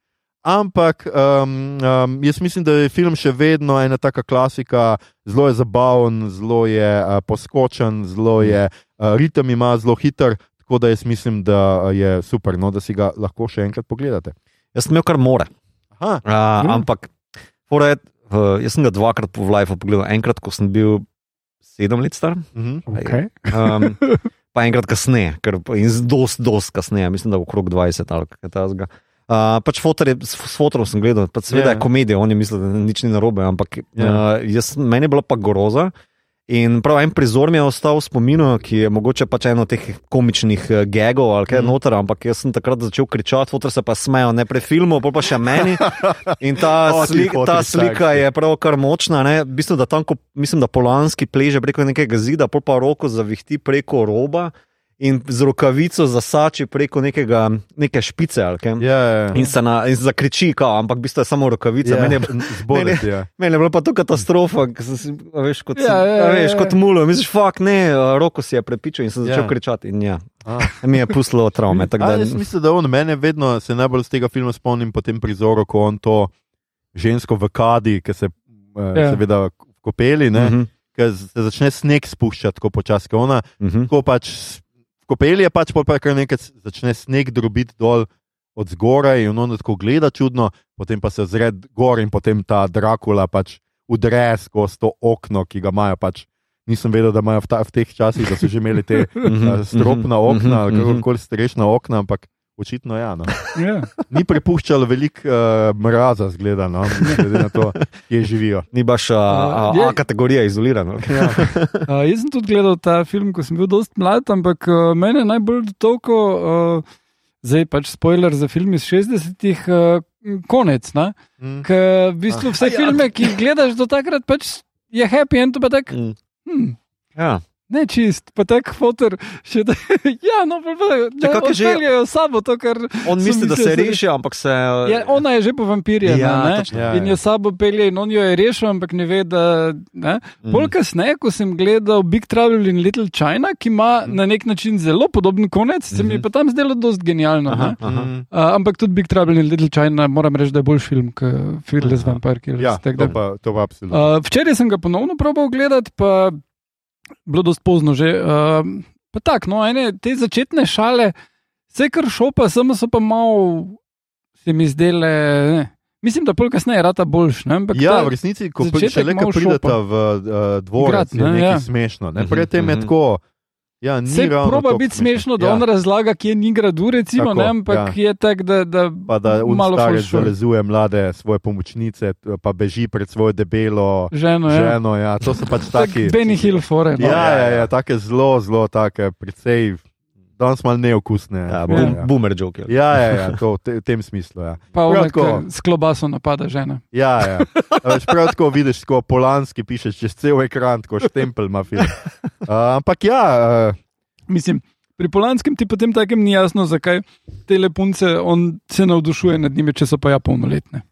Speaker 1: Ampak um, um, jaz mislim, da je film še vedno ena taka klasika, zelo je zabaven, zelo je uh, poskočen, zelo je uh, ritem ima zelo hiter. Tako da jaz mislim, da je super, no, da si ga lahko še enkrat pogledate.
Speaker 2: Jaz sem imel kar more.
Speaker 1: Aha,
Speaker 2: Uh,
Speaker 3: Mm.
Speaker 2: ampak, fora je, uh, jaz sem ga dvakrat v Life pogledal. Enkrat, ko sem bil sedem let star,
Speaker 1: mhm.
Speaker 3: Okay.
Speaker 2: um, *laughs* pa enkrat kasneje, ker in dost, dost kasneje, mislim, da okrog 20 ali kaj takega. Uh, pač fotor je, s, fotorom sem gledal, pač seveda
Speaker 1: Ja.
Speaker 2: yeah. je komedija, oni mislijo, da nič ni narobe, ampak
Speaker 1: Ja.
Speaker 2: yeah. uh, jaz, meni je bila pa groza. In prav en prizor mi je ostal v spominu, ki je mogoče pač eno od teh komičnih eh, gagov ali kaj mm. noter, ampak jaz sem takrat začel kričati, fotor se pa smejo, ne pre filmov, pol pa še meni. *laughs* In ta,
Speaker 1: O, ti
Speaker 2: sli, ta
Speaker 1: fotri
Speaker 2: slika je prav kar močna. Ne? V bistvu, da tam, ko, mislim, da Polanski pleže preko nekega zida, pa roko zavihti preko roba in z rokavico zasači preko nekega, neke špice. ali kaj.
Speaker 1: Ja, ja,
Speaker 2: In se na, in zakriči, kao, ampak v bistvu je samo rokavica.
Speaker 1: ja.
Speaker 2: Meni je, *laughs*
Speaker 1: Zboleti, ja.
Speaker 2: Meni je bila pa to katastrofa, si, a veš, kot,
Speaker 3: Ja, ja,
Speaker 2: a veš,
Speaker 3: ja,
Speaker 2: kot
Speaker 3: ja.
Speaker 2: mulo. Misliš, fuck, ne, roko si je prepičil in sem začel
Speaker 1: Ja.
Speaker 2: kričati. In ja,
Speaker 1: A. *laughs*
Speaker 2: mi je pustilo travme. tako
Speaker 1: A,
Speaker 2: Da,
Speaker 1: jaz mislim, da on mene vedno se najbolj z tega filma spomnim po tem prizoru, ko on to žensko v kadi, ki se uh,
Speaker 3: Ja.
Speaker 1: seveda kopeli, ne,
Speaker 2: Mhm,
Speaker 1: ki se začne sneg spuščati tako počasi. ker Ona,
Speaker 2: mhm.
Speaker 1: ko pač s- v kopeli je pač pol pa kar nekaj začne sneg drobiti dol. Od zgoraj in on tako gleda čudno, potem pa se zre gor in potem ta Drakula pač udre skozi to okno, ki ga imajo. Pač. Nisem vedel, da imajo v, ta, v teh časih, da so že imeli te uh, stropna okna ali kakorkoli strešna okna, ampak očitno ja. No.
Speaker 3: Ja.
Speaker 1: Ni prepuščalo veliko uh, mraza, zgleda, no, glede na to, kje živijo.
Speaker 2: Ni baš a, a,
Speaker 3: je-
Speaker 2: a kategorija izolirana.
Speaker 1: Ja.
Speaker 3: Uh, jaz sem tudi gledal ta film, ko sem bil dosti mlad, ampak uh, mene je najbolj dotoko, uh, zdaj pač spoiler za film iz 60-ih, uh, konec. Ne?
Speaker 1: Mm.
Speaker 3: Ker v bistvu vse
Speaker 2: A ja.
Speaker 3: filme, ki jih gledaš do takrat, pač je happy end, pa tak,
Speaker 2: Mm.
Speaker 3: hm,
Speaker 2: Ja.
Speaker 3: Ne čist, pa tak fotor še da. *laughs* ja, no, pa, pa, da
Speaker 2: kako je že-
Speaker 3: odpeljejo sabo to, kar.
Speaker 2: On misli, da se reši, ampak se.
Speaker 3: Ja, ona je že po vampirju,
Speaker 2: Ja,
Speaker 3: ne,
Speaker 2: točno.
Speaker 1: Ja,
Speaker 3: in
Speaker 1: ja.
Speaker 3: jo sabo pelje, in on jo je rešil, ampak ne ve, da. Ne?
Speaker 2: Mm.
Speaker 3: Pol kasneje, ko sem gledal Big Trouble in Little China, ki ima na nek način zelo podoben konec, se mi je pa tam zdelo dosti genialno.
Speaker 2: Aha, aha.
Speaker 1: Mm.
Speaker 3: Uh, ampak tudi Big Trouble in Little China, moram reči, da je boljši film kot Fearless Vampire Killers.
Speaker 1: Ja, to pa, to pa absolutno.
Speaker 3: Uh, včeraj sem ga ponovno probal gledati, pa bilo dosti pozno že. Uh, pa tako, no, ene te začetne šale, vse kar šopa, samo so pa malo, se mi zdele. Ne. Mislim, da pol kasneje rata boljš. Ne? Ampak
Speaker 1: Ja, v resnici, ko
Speaker 3: začetek
Speaker 1: šele ko
Speaker 3: šopa.
Speaker 1: v uh, dvorec,
Speaker 3: Grad,
Speaker 1: je
Speaker 3: ne,
Speaker 1: nekaj
Speaker 3: ja.
Speaker 1: smešno. Ne?
Speaker 2: Mhm,
Speaker 1: Predtem je
Speaker 2: mhm.
Speaker 1: tako. Ja,
Speaker 3: Se proba biti smešno, da
Speaker 1: ja.
Speaker 3: on razlaga, kje ni gradu, recimo,
Speaker 1: Tako,
Speaker 3: ne, ampak
Speaker 1: ja.
Speaker 3: je tako, da, da,
Speaker 1: Pa da
Speaker 3: malo falšuje.
Speaker 1: zalezuje mlade svoje pomočnice, pa beži pred svojo debelo
Speaker 3: ženo je.
Speaker 1: ženo. Ja. To so pač *laughs*
Speaker 3: Tak
Speaker 1: taki.
Speaker 3: Benny Hill fore. No.
Speaker 1: Ja, ja, ja, take zelo, zelo take, precej, danes malo neokusne.
Speaker 2: Ja,
Speaker 1: Ja,
Speaker 2: boom,
Speaker 1: ja.
Speaker 2: boomer joke.
Speaker 1: Ja, ja, ja to, v te, v tem smislu. Ja.
Speaker 3: Pa
Speaker 1: tako.
Speaker 3: ki s klobaso napada žena.
Speaker 1: Ja, ja. A Veš, prav tako vidiš, ko polanski pišeš čez cel ekran, ko štempelj ima film. *laughs* Uh, ampak ja, uh,
Speaker 3: Mislim, pri Polanskem ti potem takem ni jasno, zakaj te lepunce on se navdušuje nad njimi, če so pa ja polnoletne.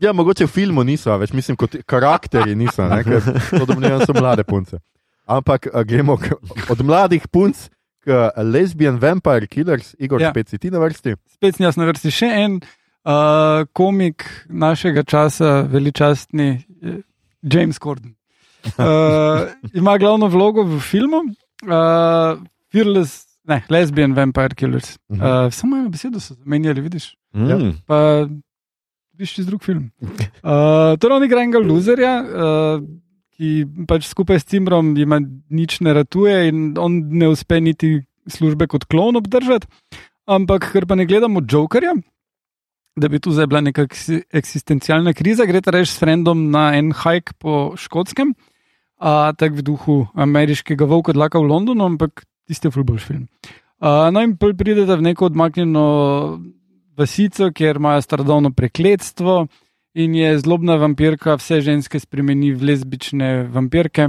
Speaker 1: ja, mogoče v filmu niso, več mislim, kot karakteri niso, ne, ker *laughs* to domnevam so mlade punce. Ampak uh, gremo k, od mladih punc k lesbian vampire killers, Igor,
Speaker 3: Ja.
Speaker 1: ja. spet si ti na vrsti.
Speaker 3: Spet sem jaz na vrsti še en uh, komik našega časa, veličastni eh, James Corden. Uh, *laughs* ima glavno vlogo v filmu uh, Fearless, ne, Lesbian Vampire Killers. Uh, samo eno besedo so zamenjali, vidiš.
Speaker 2: Mm.
Speaker 3: pa viš čez drug film. Uh, torej, on igra enega loserja, uh, ki pač skupaj s Cimrom jima nič ne ratuje in on ne uspe niti službe kot klon obdržati. Ampak, ker pa ne gledamo Jokerja, da bi tu zdaj bila neka eksi- eksistencialna kriza, gre ta reči s frendom na en hajk po škotskem, uh, tako v duhu ameriškega volka dlaka v Londonu, ampak tisti je fulboljš film. Uh, no, in pridete v neko odmaknjeno vasico, kjer imajo starodavno prekletstvo in je zlobna vampirka vse ženske spremeni v lezbične vampirke.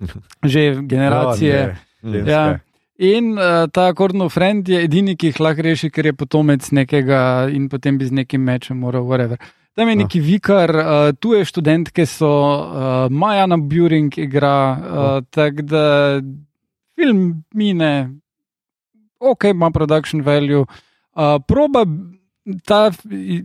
Speaker 3: *laughs* Že generacije.
Speaker 1: Ne,
Speaker 3: Ja. In uh, ta Gordon Friend je edini, ki jih lahko reši, ker je potomec nekega in potem bi z nekim mečem moral, whatever. Tam je neki vikar, uh, tu je študent, ki so uh, Majana Buring igra, uh, tako da film mine, ok, ima production value. Uh, proba ta,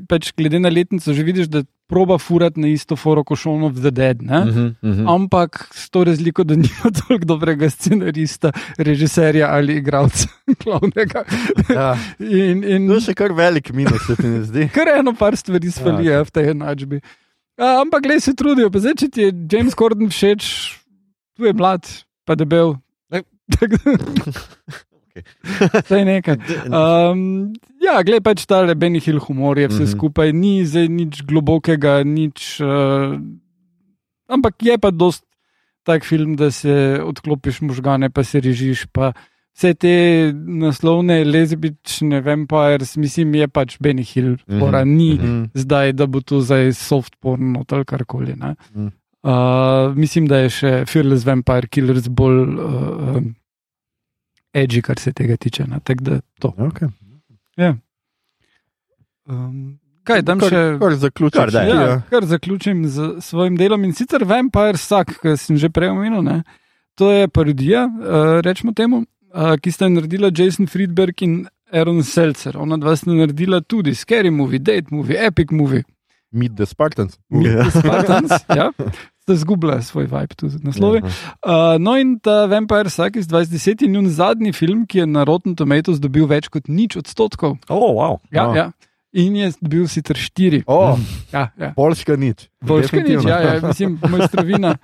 Speaker 3: pač glede na letnico, že vidiš, da proba furati na isto foro kot Shaun of the Dead. Uh
Speaker 2: Mhm, mhm.
Speaker 3: Ampak s to razliko, da nima *laughs* toliko dobrega scenarista, režiserja ali igralca *laughs* glavnega.
Speaker 1: Ja.
Speaker 3: In, in
Speaker 1: To je še kar velik minus, se ti ne zdi. *laughs*
Speaker 3: kar eno par stvari svalijo ja, v tej enačbi. A, ampak, glej, se trudijo. Pa zdaj, če ti je James Corden všeč, tu je mlad, pa debel. To je nekaj. *laughs* Um, ja, gled pač ta Benny Hill humor je vse
Speaker 2: Mhm.
Speaker 3: skupaj, ni zdaj nič globokega, nič. Uh, ampak je pa dost tak film, da se odklopiš možgane, pa se režiš. Pa vse te naslovne lezbične vampires, mislim, je pač Benny Hill, pora, ni
Speaker 1: Mhm.
Speaker 3: zdaj, da bo to zdaj soft porn ali karkoli.
Speaker 1: Mhm.
Speaker 3: Uh, mislim, da je še Fearless Vampire Killers bolj uh, um, edgy, kar se tega tiče. ne. Tako da to.
Speaker 1: Okay.
Speaker 3: Um, kaj, dam
Speaker 1: Kar,
Speaker 3: še.
Speaker 1: kar zaključim.
Speaker 2: Kar daj.
Speaker 1: ti,
Speaker 3: Ja, kar zaključim z svojim delom in sicer Vampire Suck, ki sem že prej omenil. Ne? To je parodija, uh, rečemo temu, uh, ki sta jo naredila Jason Friedberg in Aaron Seltzer. Ona dva sta naredila tudi Scary Movie, Date Movie, Epic Movie.
Speaker 1: Meet the Spartans. *laughs*
Speaker 2: Ja.
Speaker 3: Spartans, ja. Sta zgubila svoj vibe tu z naslovi. Uh, no, in ta Vampire Suck iz 2010 je njun zadnji film, ki je na Rotten Tomatoes dobil več kot nič odstotkov.
Speaker 2: Oh, wow.
Speaker 3: Ja,
Speaker 1: Oh.
Speaker 3: ja. In je dobil sicer štiri.
Speaker 1: O,
Speaker 3: Ja, ja.
Speaker 1: Polska nič.
Speaker 3: Boljška nič, ja, ja, mislim, *laughs* mojstrovina.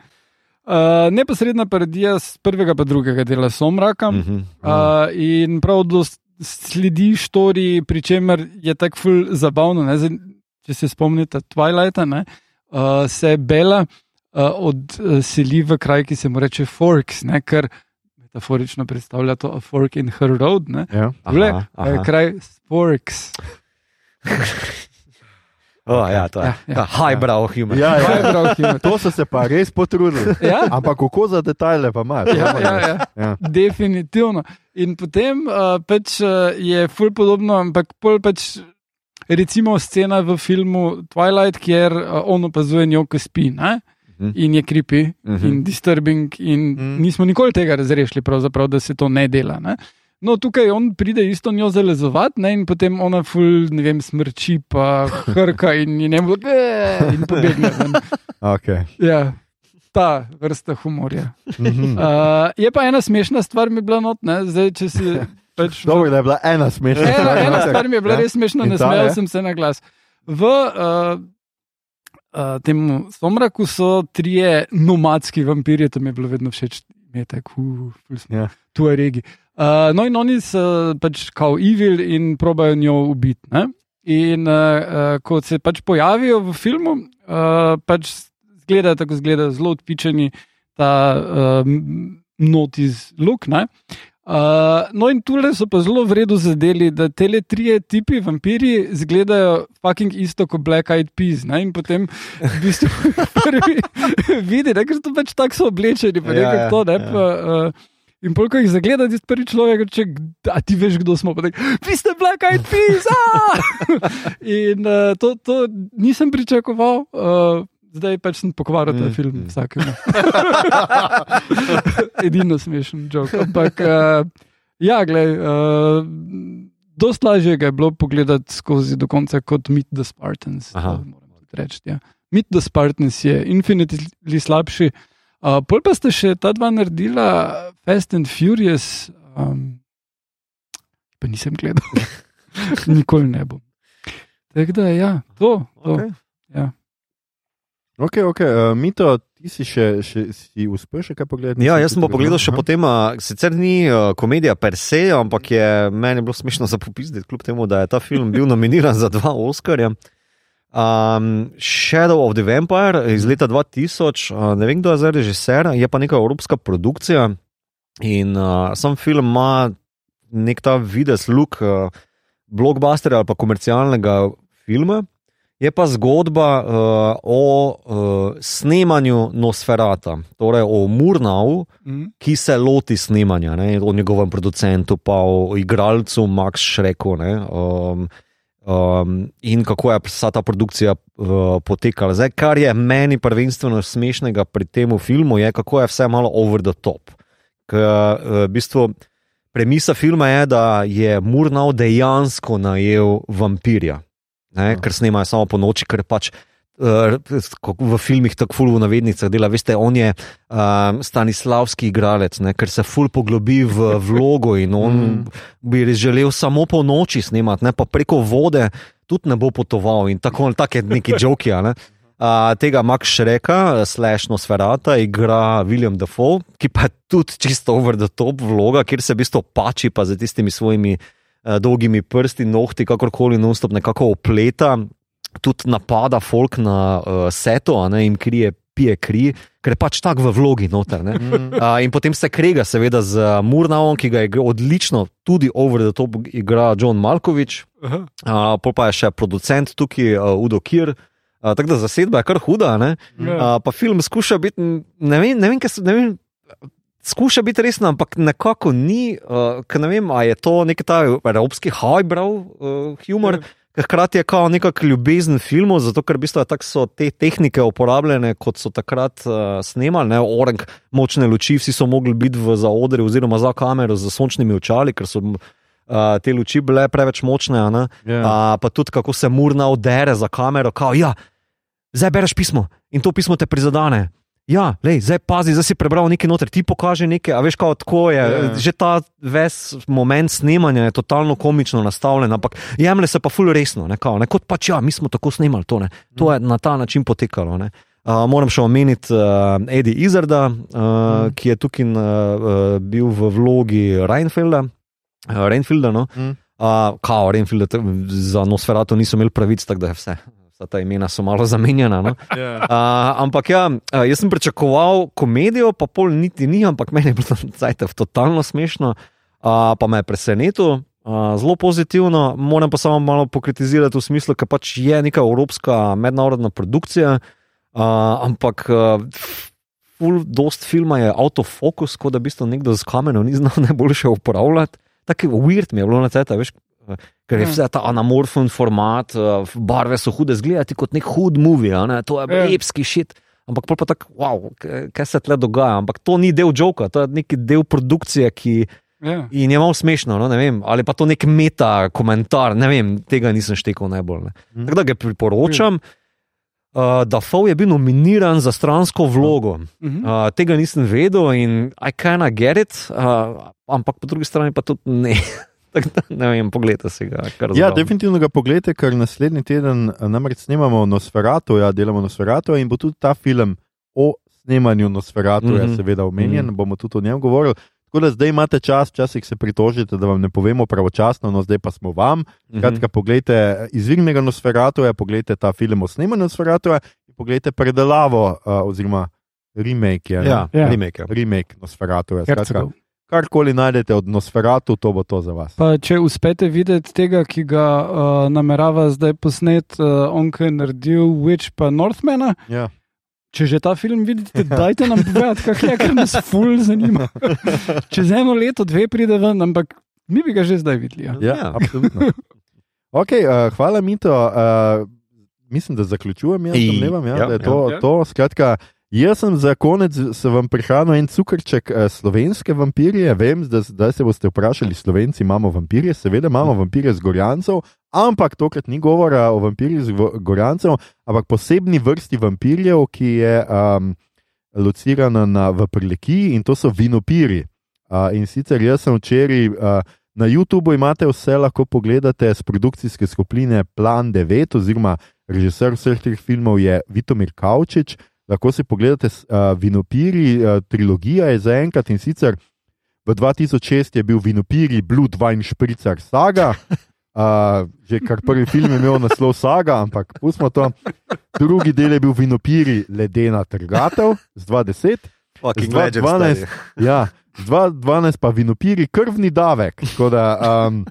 Speaker 3: Uh, neposredna parodija z prvega pa drugega dela Somraka.
Speaker 2: Mhm.
Speaker 3: Uh, in prav do s- sledi štori, pri čemer je tako ful zabavno. Ne? Zdaj, če se spomnite Twilighta, ne? uh, se Bela uh, odseli v kraj, ki se mu reče Forks, ne? kar metaforično predstavlja to a fork in her road. Ne?
Speaker 1: Ja.
Speaker 2: Aha,
Speaker 3: uh,
Speaker 2: aha.
Speaker 3: kraj Forks. *laughs*
Speaker 2: Oh, ja, to je.
Speaker 3: Ja, ja.
Speaker 2: Ja, highbrow humor.
Speaker 1: Ja,
Speaker 3: Kaj je
Speaker 1: ja.
Speaker 3: prav, humor?
Speaker 1: To so se pa res potrudili. *laughs*
Speaker 3: Ja?
Speaker 1: Ampak kako za detajle pa imaš?
Speaker 3: Ja, ja, ja.
Speaker 1: Ja.
Speaker 3: Definitivno. In potem uh, pač uh, je ful podobno, ampak pol pač. Recimo scena v filmu Twilight, kjer uh, on opazuje njo, ki spi ne?
Speaker 2: Mhm.
Speaker 3: in je creepy
Speaker 2: Mhm.
Speaker 3: in disturbing, in
Speaker 1: Mhm.
Speaker 3: nismo nikoli tega razrešili, da se to ne dela. Ne? No, tukaj on pride isto njo zalezovati ne? in potem ona ful, ne vem, smrči, pa hrka in je ne bo, in pobegne.
Speaker 1: Okay.
Speaker 3: Ja, ta vrsta humorja.
Speaker 1: Mhm.
Speaker 3: Uh, je pa ena smešna stvar, mi je bila not, ne? zdaj če si. Pač *laughs*
Speaker 1: Dobro, da je bila ena smešna.
Speaker 3: ena,
Speaker 1: stvar.
Speaker 3: ena stvar mi je bila
Speaker 1: Ja.
Speaker 3: res smešna, ne smejal sem se na glas. V uh, uh, tem somraku so trije nomadski vampirji, to mi je bilo vedno všeč, je tako, uh,
Speaker 1: Ja.
Speaker 3: tu je regi. Uh, no, in oni so pač kao evil in probajo njo ubiti. ne. In uh, uh, ko se pač pojavijo v filmu, uh, pač zgledajo tako, zgledajo zelo odpičeni, ta uh, notiz look. Ne? Uh, no, in tukaj so pa zelo v redu zadeli, da te trije tipi vampiri izgledajo fucking isto kot Black Eyed Peas. Ne? In potem v bistvu *laughs* prvi *laughs* vidi, ne, ker so pač tako so oblečeni, pa nekako
Speaker 2: ja,
Speaker 3: to. Ne,
Speaker 2: ja.
Speaker 3: pa, uh, In polk jih zagleda, ti prvi človek, če a ti veš, kdo smo. Pa Vi ste Black Eyed Peas! aah!" *laughs* in uh, to, to nisem pričakoval. Uh, Zdaj pač sem pokvaril ta
Speaker 2: Mm,
Speaker 3: film
Speaker 2: mm.
Speaker 3: vsakemu. *laughs* Edino smešen jok. Ampak, uh, ja, gled, uh, dost lažje ga je bilo pogledati skozi do konca kot Meet the Spartans. Reči, ja. Meet the Spartans je infinitely slabši. Uh, pol pa ste še ta dva naredila, Fast and Furious, um, pa nisem gledal, *laughs* nikoli ne bom. Tako da, ja, to. to.
Speaker 2: Okay.
Speaker 3: Ja.
Speaker 1: Ok, ok, uh, Mito, ti si še, še si uspel še kaj pogledati?
Speaker 2: Ja, jaz sem pa pogledal
Speaker 1: gledal.
Speaker 2: še
Speaker 1: Aha.
Speaker 2: potem, a, sicer ni uh, komedija per se, ampak je meni bilo smešno za popizditi, kljub temu, da je ta film bil nominiran za dva Oscarja. Um, Shadow of the Vampire iz leta 2000, uh, ne vem, kdo je zdaj režiser, je pa neka evropska produkcija in uh, sam film ima nek ta vides, look uh, blockbusterja ali pa komercialnega filma. Je pa zgodba uh, o uh, snemanju Nosferata, torej o Murnau,
Speaker 3: Mhm.
Speaker 2: ki se loti snemanja, ne, o njegovem producentu, pa o igralcu Max Šreku. Ne, um, um, in kako je vsa ta produkcija uh, potekala. Zdaj, kar je meni prvenstveno smešnega pri tem filmu, je kako je vse malo over the top. Ker, uh, v bistvu, premisa filma je, da je Murnau dejansko najel vampirja, ne, ker snemajo samo po noči, ker pač. Uh, v filmih tako ful v navednicah dela, veste, on je um, stanislavski igralec, ne, ker se ful poglobi v *laughs* vlogo in on
Speaker 1: Mm.
Speaker 2: bi želel samo po noči snemati, ne, pa preko vode tudi ne bo potoval in tako tak je neki *laughs* joki. Uh, tega Max Šreka, slash Nosferata, igra William Dafoe, ki pa je tudi čisto over the top vloga, kjer se v bistvu pači pa za tistimi svojimi uh, dolgimi prsti, nohti, kakorkoli non-stop nekako opleta, tudi napada folk na uh, seto, a ne jim krije. Pije kri, ker je pač tako v vlogi noter. ne. Uh, in potem se krega, seveda, z Murnavom, ki ga je odlično, tudi over the top igra John Malkovič,
Speaker 3: Aha.
Speaker 2: uh, pol pa je še producent tukaj, uh, Udo Kir. Uh, tako da zasedba je kar huda. ne.
Speaker 3: Ja.
Speaker 2: Uh, pa film skuša biti, ne vem, ne vem, kaj se, ne vem. Skuša biti resno, ampak nekako ni. Uh, ker ne vem, ali je to nek ta evropski highbrow uh, humor,
Speaker 3: Ja.
Speaker 2: hkrati je kao nekak ljubezen filmov, zato ker v bistvu tako so te tehnike uporabljene, kot so takrat uh, snemali, ne orang, močne luči, vsi so mogli biti v zaodri oziroma za kamero z sončnimi očali, ker so uh, te luči bile preveč močne. a ne.
Speaker 1: Ja.
Speaker 2: A, pa tudi kako se murna odere za kamero, kao, ja, zdaj bereš pismo in to pismo te prizadene. Ja, lej, zdaj pazi, zdaj si prebral nekaj noter, ti pokaže nekaj, a veš, kako tako je.
Speaker 1: Ja.
Speaker 2: Yeah. Že ta ves moment snemanja je totalno komično nastavljen, ampak jemlje se pa ful resno, ne, kao, ne kot pač ja, mi smo tako snemali to. Ne. To je na ta način potekalo. Ne. Uh, moram še omeniti uh, Eddie Izarda, uh, mm. ki je tukaj uh, uh, bil v vlogi Reinfelda. Uh, Reinfelda no?
Speaker 1: Mm.
Speaker 2: Uh, kao, Renfield, za Nosferatu niso imeli pravic, tako da je vse. Vsa ta imena so malo zamenjana. No? *laughs*
Speaker 1: Ja.
Speaker 2: Uh, ampak ja, jaz sem pričakoval komedijo, pa pol niti ni, ampak meni je bilo zajte, totalno smešno, uh, pa me je presenetilo. Uh, zelo pozitivno, moram pa samo malo pokritizirati v smislu, da pač je neka evropska mednarodna produkcija, uh, ampak uh, dost filma je autofokus, kot da bi to nekdo z kamenom ni znal *laughs* najboljše uporabljati. Tako weird mi je bilo na ceta, veš. Uh, Ker je
Speaker 3: Ja.
Speaker 2: vse ta anamorfen format, uh, barve so hude, zgledati kot nek hud movie, ne? to je
Speaker 3: Ja.
Speaker 2: epski šit. Ampak pa tako, wow, kaj se tle dogaja. Ampak to ni del joka, to je neki del produkcije, ki
Speaker 3: Ja.
Speaker 2: in je malo smešno. No, vem, ali pa to nek meta komentar, ne vem, tega nisem štekal najbolj. Ne.
Speaker 1: Mhm.
Speaker 2: Tako da ga priporočam. Uh, da Fov je bil nominiran za stransko vlogo.
Speaker 3: Mhm.
Speaker 2: Uh, tega nisem vedel in I kinda get it, uh, ampak po drugi strani pa tudi ne. *laughs* Tako da, ne vem, pogledajte si ga.
Speaker 1: Ja, definitivno ga pogledajte, ker naslednji teden eh, namreč snemamo Nosferatu, ja, delamo Nosferatu in bo tudi ta film o snemanju Nosferatu, mm -hmm. Je seveda omenjen, mm. -hmm. bomo tudi o njem govorili. Tako da zdaj imate čas, včasih se pritožite, da vam ne povemo pravočasno, no zdaj pa smo vam.
Speaker 2: Mhm.
Speaker 1: Kratka, poglejte izvirnega Nosferatu, pogledajte ta film o snemanju Nosferatu in pogledajte predelavo uh, oziroma remake. Je, ne?
Speaker 2: Ja,
Speaker 3: Ja.
Speaker 2: remake. ja.
Speaker 1: remake Nosferatu. Skratka. Karkoli najdete od Nosferatu, to bo to za vas.
Speaker 3: Pa če uspete videti tega, ki ga uh, namerava zdaj posnet, uh, on ki je naredil Witch pa Northmana,
Speaker 1: Ja.
Speaker 3: če že ta film vidite, *laughs* dajte nam povedati, kak je, ker nas ful zanima. *laughs* Čez eno leto, dve pride ven, ampak mi bi ga že zdaj videli. Ja.
Speaker 1: Ja,
Speaker 2: Ja.
Speaker 1: absolutno. *laughs* Okay, uh, hvala, Mito. Uh, mislim, da zaključujem. Jaz domnevam, ja,
Speaker 2: ja,
Speaker 1: da je to,
Speaker 3: Ja.
Speaker 1: to. Skratka, jaz sem za konec se vam prihranil en cukrček uh, slovenske vampirje. Vem, da zdaj se boste vprašali, slovenci imamo vampirje, seveda imamo vampirje z Gorjancev, ampak tokrat ni govora o vampirjih z Go- Gorjancev, ampak posebni vrsti vampirjev, ki je um, locirana na, v Prlekiji in to so vinopiri. Uh, in sicer jaz sem včeraj. Uh, Na YouTubu imate vse, lahko pogledate z produkcijske skupine Plan 9, oziroma režiser vseh teh filmov je Vitomir Kavčič. Lahko si pogledate uh, Vinopiri, uh, trilogija je zaenkrat in sicer v 2006 je bil Vinopiri Blood Wine Špricer Saga. Uh, že kar prvi film je imel naslov Saga, ampak pustimo to. Drugi del je bil Vinopiri Ledena trgatev z 2010.
Speaker 2: Fucking
Speaker 1: Z dva-
Speaker 2: legend,
Speaker 1: 12.
Speaker 2: stari.
Speaker 1: Ja, z 2012 pa vinopiri krvni davek. Tako Da, um,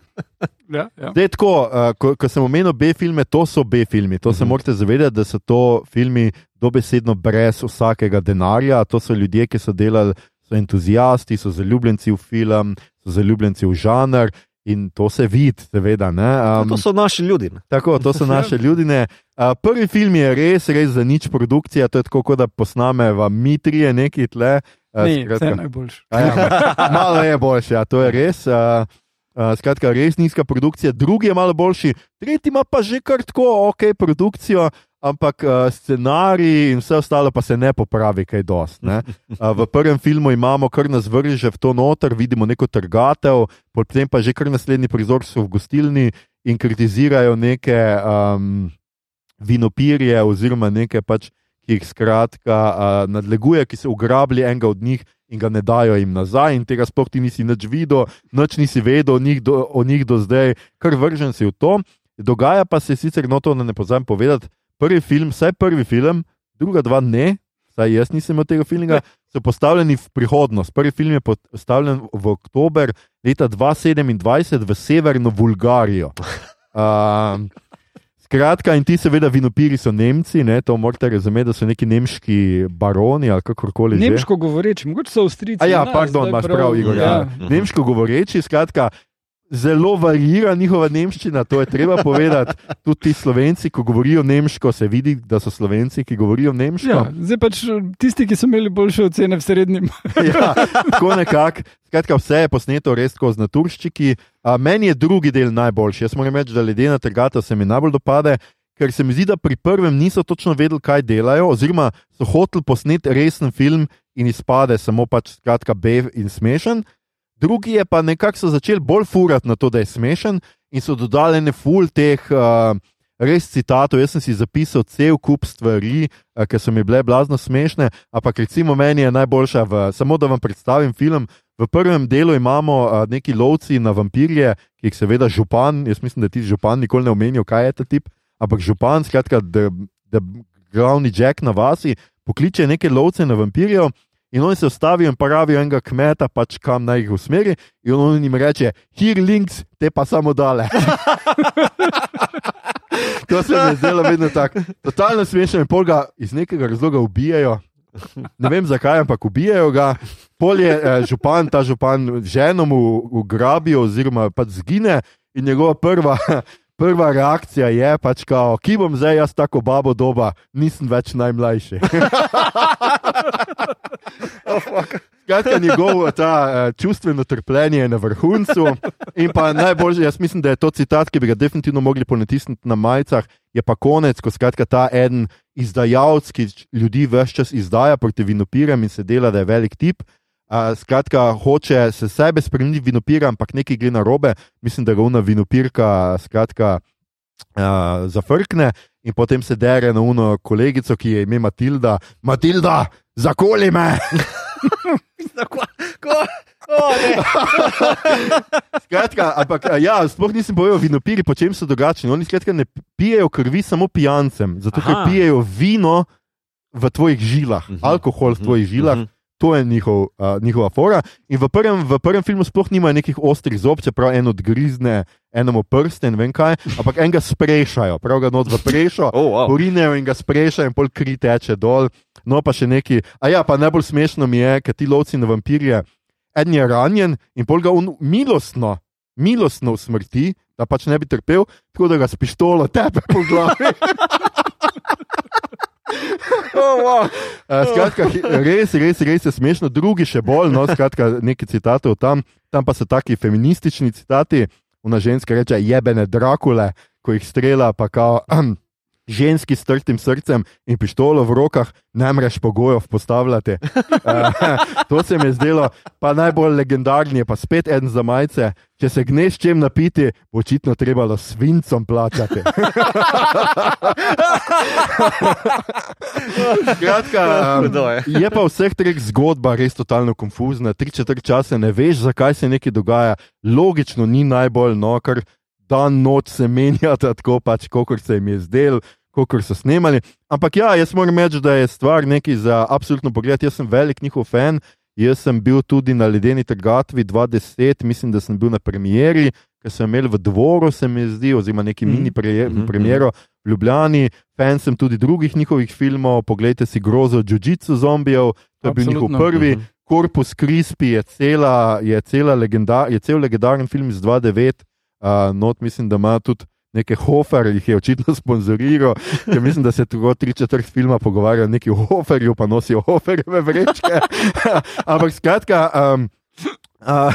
Speaker 3: Ja, ja.
Speaker 1: Zdaj, tako, uh, ko, ko sem omenil B-filme, to so B-filmi. To se
Speaker 2: Mhm.
Speaker 1: morate zavedati, da so to filmi dobesedno brez vsakega denarja. To so ljudje, ki so delali, so entuzijasti, so zaljubljenci v film, so zaljubljenci v žanr. In to se vidi, seveda. ne. Um,
Speaker 2: To so naši ljudje.
Speaker 1: Tako, to so naše ljudine. Uh, prvi film je res, res za nič produkcija, to je tako, kot da posnameva mi trije neki tle. Uh,
Speaker 3: Ne, vse je najboljše. *laughs*
Speaker 1: Ja, ma- malo je boljše, ja, to je res. Uh, uh, skratka, res nizka produkcija, drugi je malo boljši, tretji ima pa že kar tako ok produkcijo, ampak uh, scenarij in vse ostalo pa se ne popravi, kaj dost. ne. Uh, v prvem filmu imamo kar nas vrže v to noter, vidimo neko trgatev, potem pa že kar naslednji prizor so v gostilni in kritizirajo neke um, vinopirje oziroma neke pač ki jih skratka uh, nadleguje, ki so ugrabili enega od njih in ga ne dajo jim nazaj, in tega sploh ti nisi nič videl, nič nisi vedel o njih do, o njih do zdaj, kar vržen si v to. Dogaja pa se sicer, no to ne pozabim povedati, prvi film, vsaj prvi film, druga dva ne, vsaj jaz nisem imel tega filma, so postavljeni v prihodnost. Prvi film je postavljen v oktober leta 2027 v severno Bulgarijo. Um, *laughs* Skratka, in ti, seveda, vinopiri so Nemci, ne, to morate razumeti, da so neki nemški baroni ali kakorkoli. že.
Speaker 3: Nemško govoreči, mogoče so avstrijci.
Speaker 1: A ja, pardon, imaš prav, Igor. Ja.
Speaker 3: Ja.
Speaker 1: Nemško govoreči, skratka, zelo varira njihova nemščina, to je treba povedati. Tudi ti slovenci, ko govorijo nemško, se vidi, da so slovenci, ki govorijo nemško.
Speaker 3: Ja, zdaj pač tisti, ki so imeli boljše ocene v srednjem. *laughs*
Speaker 1: ja, tako nekako. Skratka, vse je posneto res tako z naturščiki. A, meni je drugi del najboljši. Jaz moram reči, da ledena trgata se mi najbolj dopade, ker se mi zdi, da pri prvem niso točno vedeli, kaj delajo, oziroma so hoteli posneti resen film in izpade samo pač skratka bev in smešen. Drugi je pa nekako začeli bolj furati na to, da je smešen in so dodali ne ful teh. Uh, Res citatov, jaz sem si zapisal cel kup stvari, eh, ki so mi bile blazno smešne, ampak recimo meni je najboljša, v, samo da vam predstavim film. V prvem delu imamo uh, neki lovci na vampirje, ki jih seveda župan, jaz mislim, da ti župan nikoli ne omenijo, kaj je ta tip, ampak župan, skratka, da glavni Jack na vasi, pokliče neke lovce na vampirje. In oni se ustavijo in pravijo enega kmeta, pač kam naj jih usmeri, in on jim reče: Here links, te pa samo dale. *laughs* to se mi je zdelo vedno tako. Totalno smešno in pol ga iz nekega razloga ubijajo. Ne vem zakaj, ampak ubijajo ga. Pol je eh, župan, ta župan ženo mu ugrabijo, oziroma pač zgine, in njegova prva. Prva reakcija je pač, kao, ki bom zdaj jaz tako babo doba, nisem več najmlajši. *laughs* Skratka, njegovo ta, uh, čustveno trpljenje je na vrhuncu. In pa najbolj, jaz mislim, da je to citat, ki bi ga definitivno mogli ponetisniti na majicah. Je pa konec, ko skratka ta en izdajalec, ki ljudi vse čas izdaja proti vinopiram in se dela, da je velik tip. Uh, skratka, hoče se sebe spremeniti vinopira, ampak nekaj gre na robe. Mislim, da ga una vinopirka skratka, uh, zafrkne in potem se dere na uno kolegico, ki je ime Matilda. Matilda, zakoli me! *laughs* *laughs* Skratka, ampak ja, sploh nisem povedal, vinopiri po čem so drugačni. Oni skratka ne pijejo krvi samo pijancem, zato ker
Speaker 2: Aha.
Speaker 1: pijejo vino v tvojih žilah,
Speaker 2: Mhm.
Speaker 1: alkohol v tvojih žilah.
Speaker 2: Mhm.
Speaker 1: To je njihov, uh, njihova fora. In v prvem, v prvem filmu sploh nimajo nekih ostrih zob, čeprav en odgrizne enemu prste in vem kaj, ampak enega sprešajo, prav ga not v prešo, *laughs*
Speaker 2: Oh, wow.
Speaker 1: urinejo in ga sprešajo, in pol kri teče dol. No, pa še neki. A ja, pa najbolj smešno mi je, ker ti lovci na vampirje, en je ranjen in pol ga on milostno, milostno usmrti, da pač ne bi trpel, tako da ga s pištolo tepe po glavi. *laughs* *laughs* *laughs*
Speaker 2: Oh, wow.
Speaker 1: Uh, skratka, res, res, res je smešno, drugi še bolj. No, skratka, nekaj citatov tam, tam pa so taki feministični citati. Una ženska reče: jebene Drakule, ko jih strela, pa kao. Um, *clears throat* Ženski s trtim srcem in pištolo v rokah, ne mreš pogojev postavljati. Uh, *laughs* to se mi je zdelo, pa najbolj legendarni je pa spet en za majce. Če se gneš čem napiti, bo očitno trebalo svincom plačati. *laughs* Skratka, *laughs* um,
Speaker 2: je
Speaker 1: pa vseh treh zgodba res totalno konfuzna. Tri četrt časa ne veš, zakaj se nekaj dogaja. Logično ni najbolj, no, ker dan noč se menjata tako, pač, kot se jim je zdel, kot so snemali. Ampak ja, jaz moram reči, da je stvar nekaj za absolutno pogled. Jaz sem velik njihov fan. Jaz sem bil tudi na ledeni trgatvi 2010, mislim, da sem bil na premieri, ki so imeli v dvoru, se mi zdi, oziroma neki
Speaker 3: Mhm.
Speaker 1: mini preje-
Speaker 2: Mhm,
Speaker 1: premiero v Ljubljani. Fan sem tudi drugih njihovih filmov, poglejte si grozo Jiu-Jitsu zombijev, to je bil njihov
Speaker 3: Absolutno.
Speaker 1: prvi.
Speaker 2: Mhm.
Speaker 1: Korpus Crispy je, cela, je, cela legenda, je cel legendaren film iz 2009, uh, not mislim, da ima tudi neke hofer, jih je očitno sponzoriral, ker mislim, da se tako tri četrt filma pogovarjajo neki o hoferju, pa nosijo hoferjeve vrečke. *laughs* Ampak skratka. Um, Uh,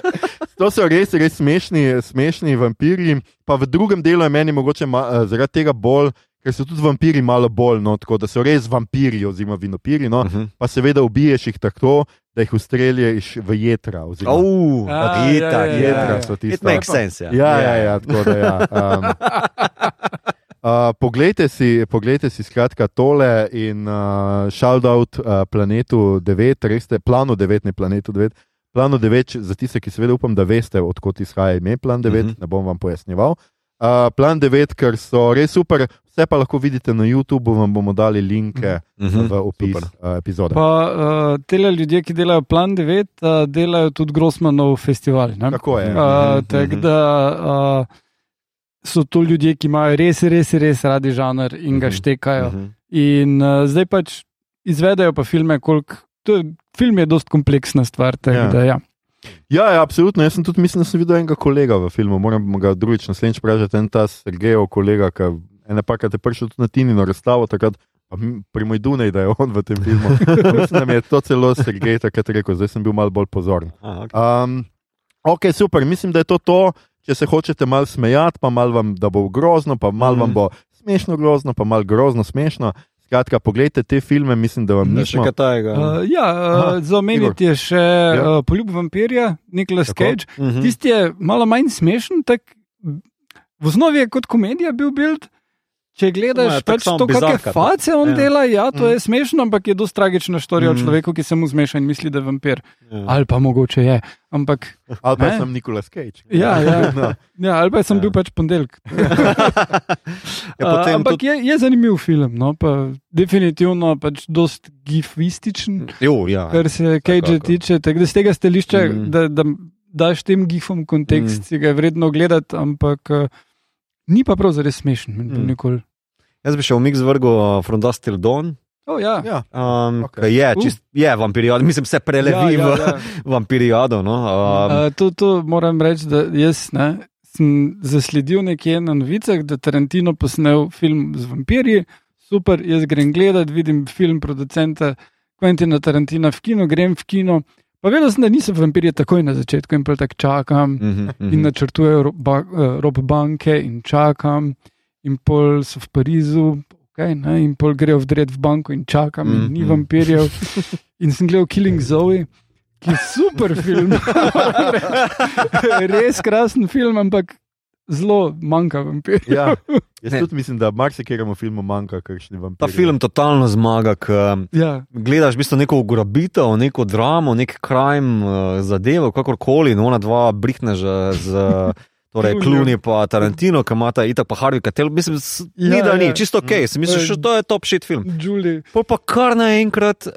Speaker 1: *laughs* to so res, res smešni, smešni vampiri. Pa v drugem delu je meni mogoče ma, uh, zaradi tega bolj, ker so tudi vampiri malo bolj, no, tako da so res vampiri oziroma vinopiri. No,
Speaker 2: Mhm.
Speaker 1: pa seveda ubiješ jih tako, da jih ustreljaš v jedra. oziroma-
Speaker 2: Au,
Speaker 3: A,
Speaker 2: itak,
Speaker 3: ja, ja, ja,
Speaker 1: jedra
Speaker 3: ja.
Speaker 1: so
Speaker 2: It
Speaker 1: tista.
Speaker 2: makes sense. Ja,
Speaker 1: Ja, ja, ja, tako da ja. Um, *laughs* Uh, poglejte, si, poglejte si skratka tole in uh, shout out uh, planetu 9, res ste, planu 9, ne planetu 9. Planu 9, za tiste, ki seveda upam, da veste, odkot izhaja ime Plan 9, uh. -huh. ne bom vam pojasnjeval. Uh, plan 9, ker so res super, vse pa lahko vidite na YouTubu, vam bomo dali linke
Speaker 2: Mhm.
Speaker 1: v opis uh, epizode.
Speaker 3: Pa uh, tele ljudje, ki delajo Plan 9, uh, delajo tudi Grossmanov festival. ne.
Speaker 1: Tako je.
Speaker 3: Uh,
Speaker 2: Mhm,
Speaker 3: Tako
Speaker 2: mhm.
Speaker 3: da uh, so to ljudje, ki imajo res, res, res radi žanr in ga
Speaker 2: Mhm,
Speaker 3: štekajo.
Speaker 2: Mhm.
Speaker 3: In uh, zdaj pač izvedejo pa filme, koliko. Film je dosti kompleksna stvar. tako
Speaker 1: Ja.
Speaker 3: Da, ja.
Speaker 1: Ja, ja, absolutno. Jaz sem tudi, mislim, da sem videl enega kolega v filmu, moram ga drugič naslednjič vprašati, en ta Sergejev kolega, ki ene pa, ki je prišel tudi na Tinino razstavo, takrat pri moj Dunej, da je on v tem filmu. *laughs* mislim, da mi je to celo Sergej takrat rekel, zdaj sem bil malo bolj pozoren.
Speaker 2: Aha, ok.
Speaker 1: Um, ok, super, mislim, da je to to. Če se hočete malo smejati, pa malo vam, da bo grozno, pa malo vam
Speaker 2: Mhm.
Speaker 1: bo smešno grozno, pa malo grozno smešno. Skratka, poglejte te filme, mislim, da vam
Speaker 2: Da še kaj tajega.
Speaker 3: Uh, ja, uh, za omeniti je še
Speaker 1: Ja.
Speaker 3: uh, Poljub vampirja, Nicolas
Speaker 1: Tako.
Speaker 3: Cage.
Speaker 2: Mhm.
Speaker 3: Tisti je malo manj smešen, tak, v osnovi je kot komedija bil build. Če gledaš
Speaker 2: Ja,
Speaker 3: pač to, kakšne face on
Speaker 2: Ja.
Speaker 3: dela, ja, to
Speaker 1: Mm.
Speaker 3: je smešno, ampak je dosti tragična storija mm. o človeku, ki se mu zmeša in misli, da je vampir.
Speaker 2: Ja.
Speaker 3: Ali pa mogoče je. Ampak,
Speaker 1: Ali pa
Speaker 3: Ne?
Speaker 1: sem Nikolas Cage.
Speaker 3: Ja, ja. *laughs*
Speaker 1: No.
Speaker 3: ja, ali pa sem
Speaker 2: Ja.
Speaker 3: bil pač ponedeljek. *laughs*
Speaker 2: Ja, potem *laughs*
Speaker 3: Uh, ampak
Speaker 2: tudi-
Speaker 3: je, je zanimiv film, no, pa definitivno pač dost gifističen,
Speaker 2: Jo, ja.
Speaker 3: kar se Cage tiče. Tako da z tega stališča, mm. da, da daš tem gifom kontekst, mm. si ga je vredno gledati, ampak uh, ni pa prav zares smešen. Mm. Nikoli.
Speaker 2: Jaz bi še v mix vrgel From Dust Till Dawn.
Speaker 3: Oh, ja.
Speaker 1: Ja,
Speaker 2: Um,
Speaker 1: Ok.
Speaker 2: okay. Je,
Speaker 3: Uh.
Speaker 2: čist, je vampirijado, *laughs* mislim, se prelevi
Speaker 3: ja,
Speaker 2: v
Speaker 3: ja, *laughs* ja.
Speaker 2: vampirijado. No? Um,
Speaker 3: Uh, to, to moram reči, da jaz ne, sem zasledil nekje na novicah, da Tarantino posnel film z vampirji. Super, jaz grem gledat, vidim film producenta Quentina Tarantina v kino, grem v kino. Pa vedel sem, da niso vampirji takoj na začetku in tako čakam.
Speaker 2: mhm, mhm.
Speaker 3: In načrtujejo ro- ba- eh, rob banke, in čakam, in pol so v Parizu, okay, ne, in pol grejo vdret v banko, in čakam, in ni
Speaker 2: Mhm.
Speaker 3: vampirjev. In sem gledal Killing Zoe, ki je super film. *laughs* Res krasen film, ampak zelo manjka vampirjev.
Speaker 1: ja. *laughs* Jaz
Speaker 2: Ne.
Speaker 1: tudi mislim, da marsikjeremu filmu manjka kakšni vampiri.
Speaker 2: Ta film totalno zmaga, ker
Speaker 3: Ja.
Speaker 2: gledaš v bistvu neko ugrabitev, neko dramo, nek crime uh, zadevo, kakorkoli, no, ona dva brihneža z. Torej. Kluni pa Tarantino, ki ima ta itak pa Harvey Keitel, mislim, s- ni
Speaker 3: Ja,
Speaker 2: da ni,
Speaker 3: ja.
Speaker 2: čisto ok, si misliš,
Speaker 3: Ja.
Speaker 2: da to je top shit film.
Speaker 3: Julie.
Speaker 2: Pol pa kar naenkrat uh,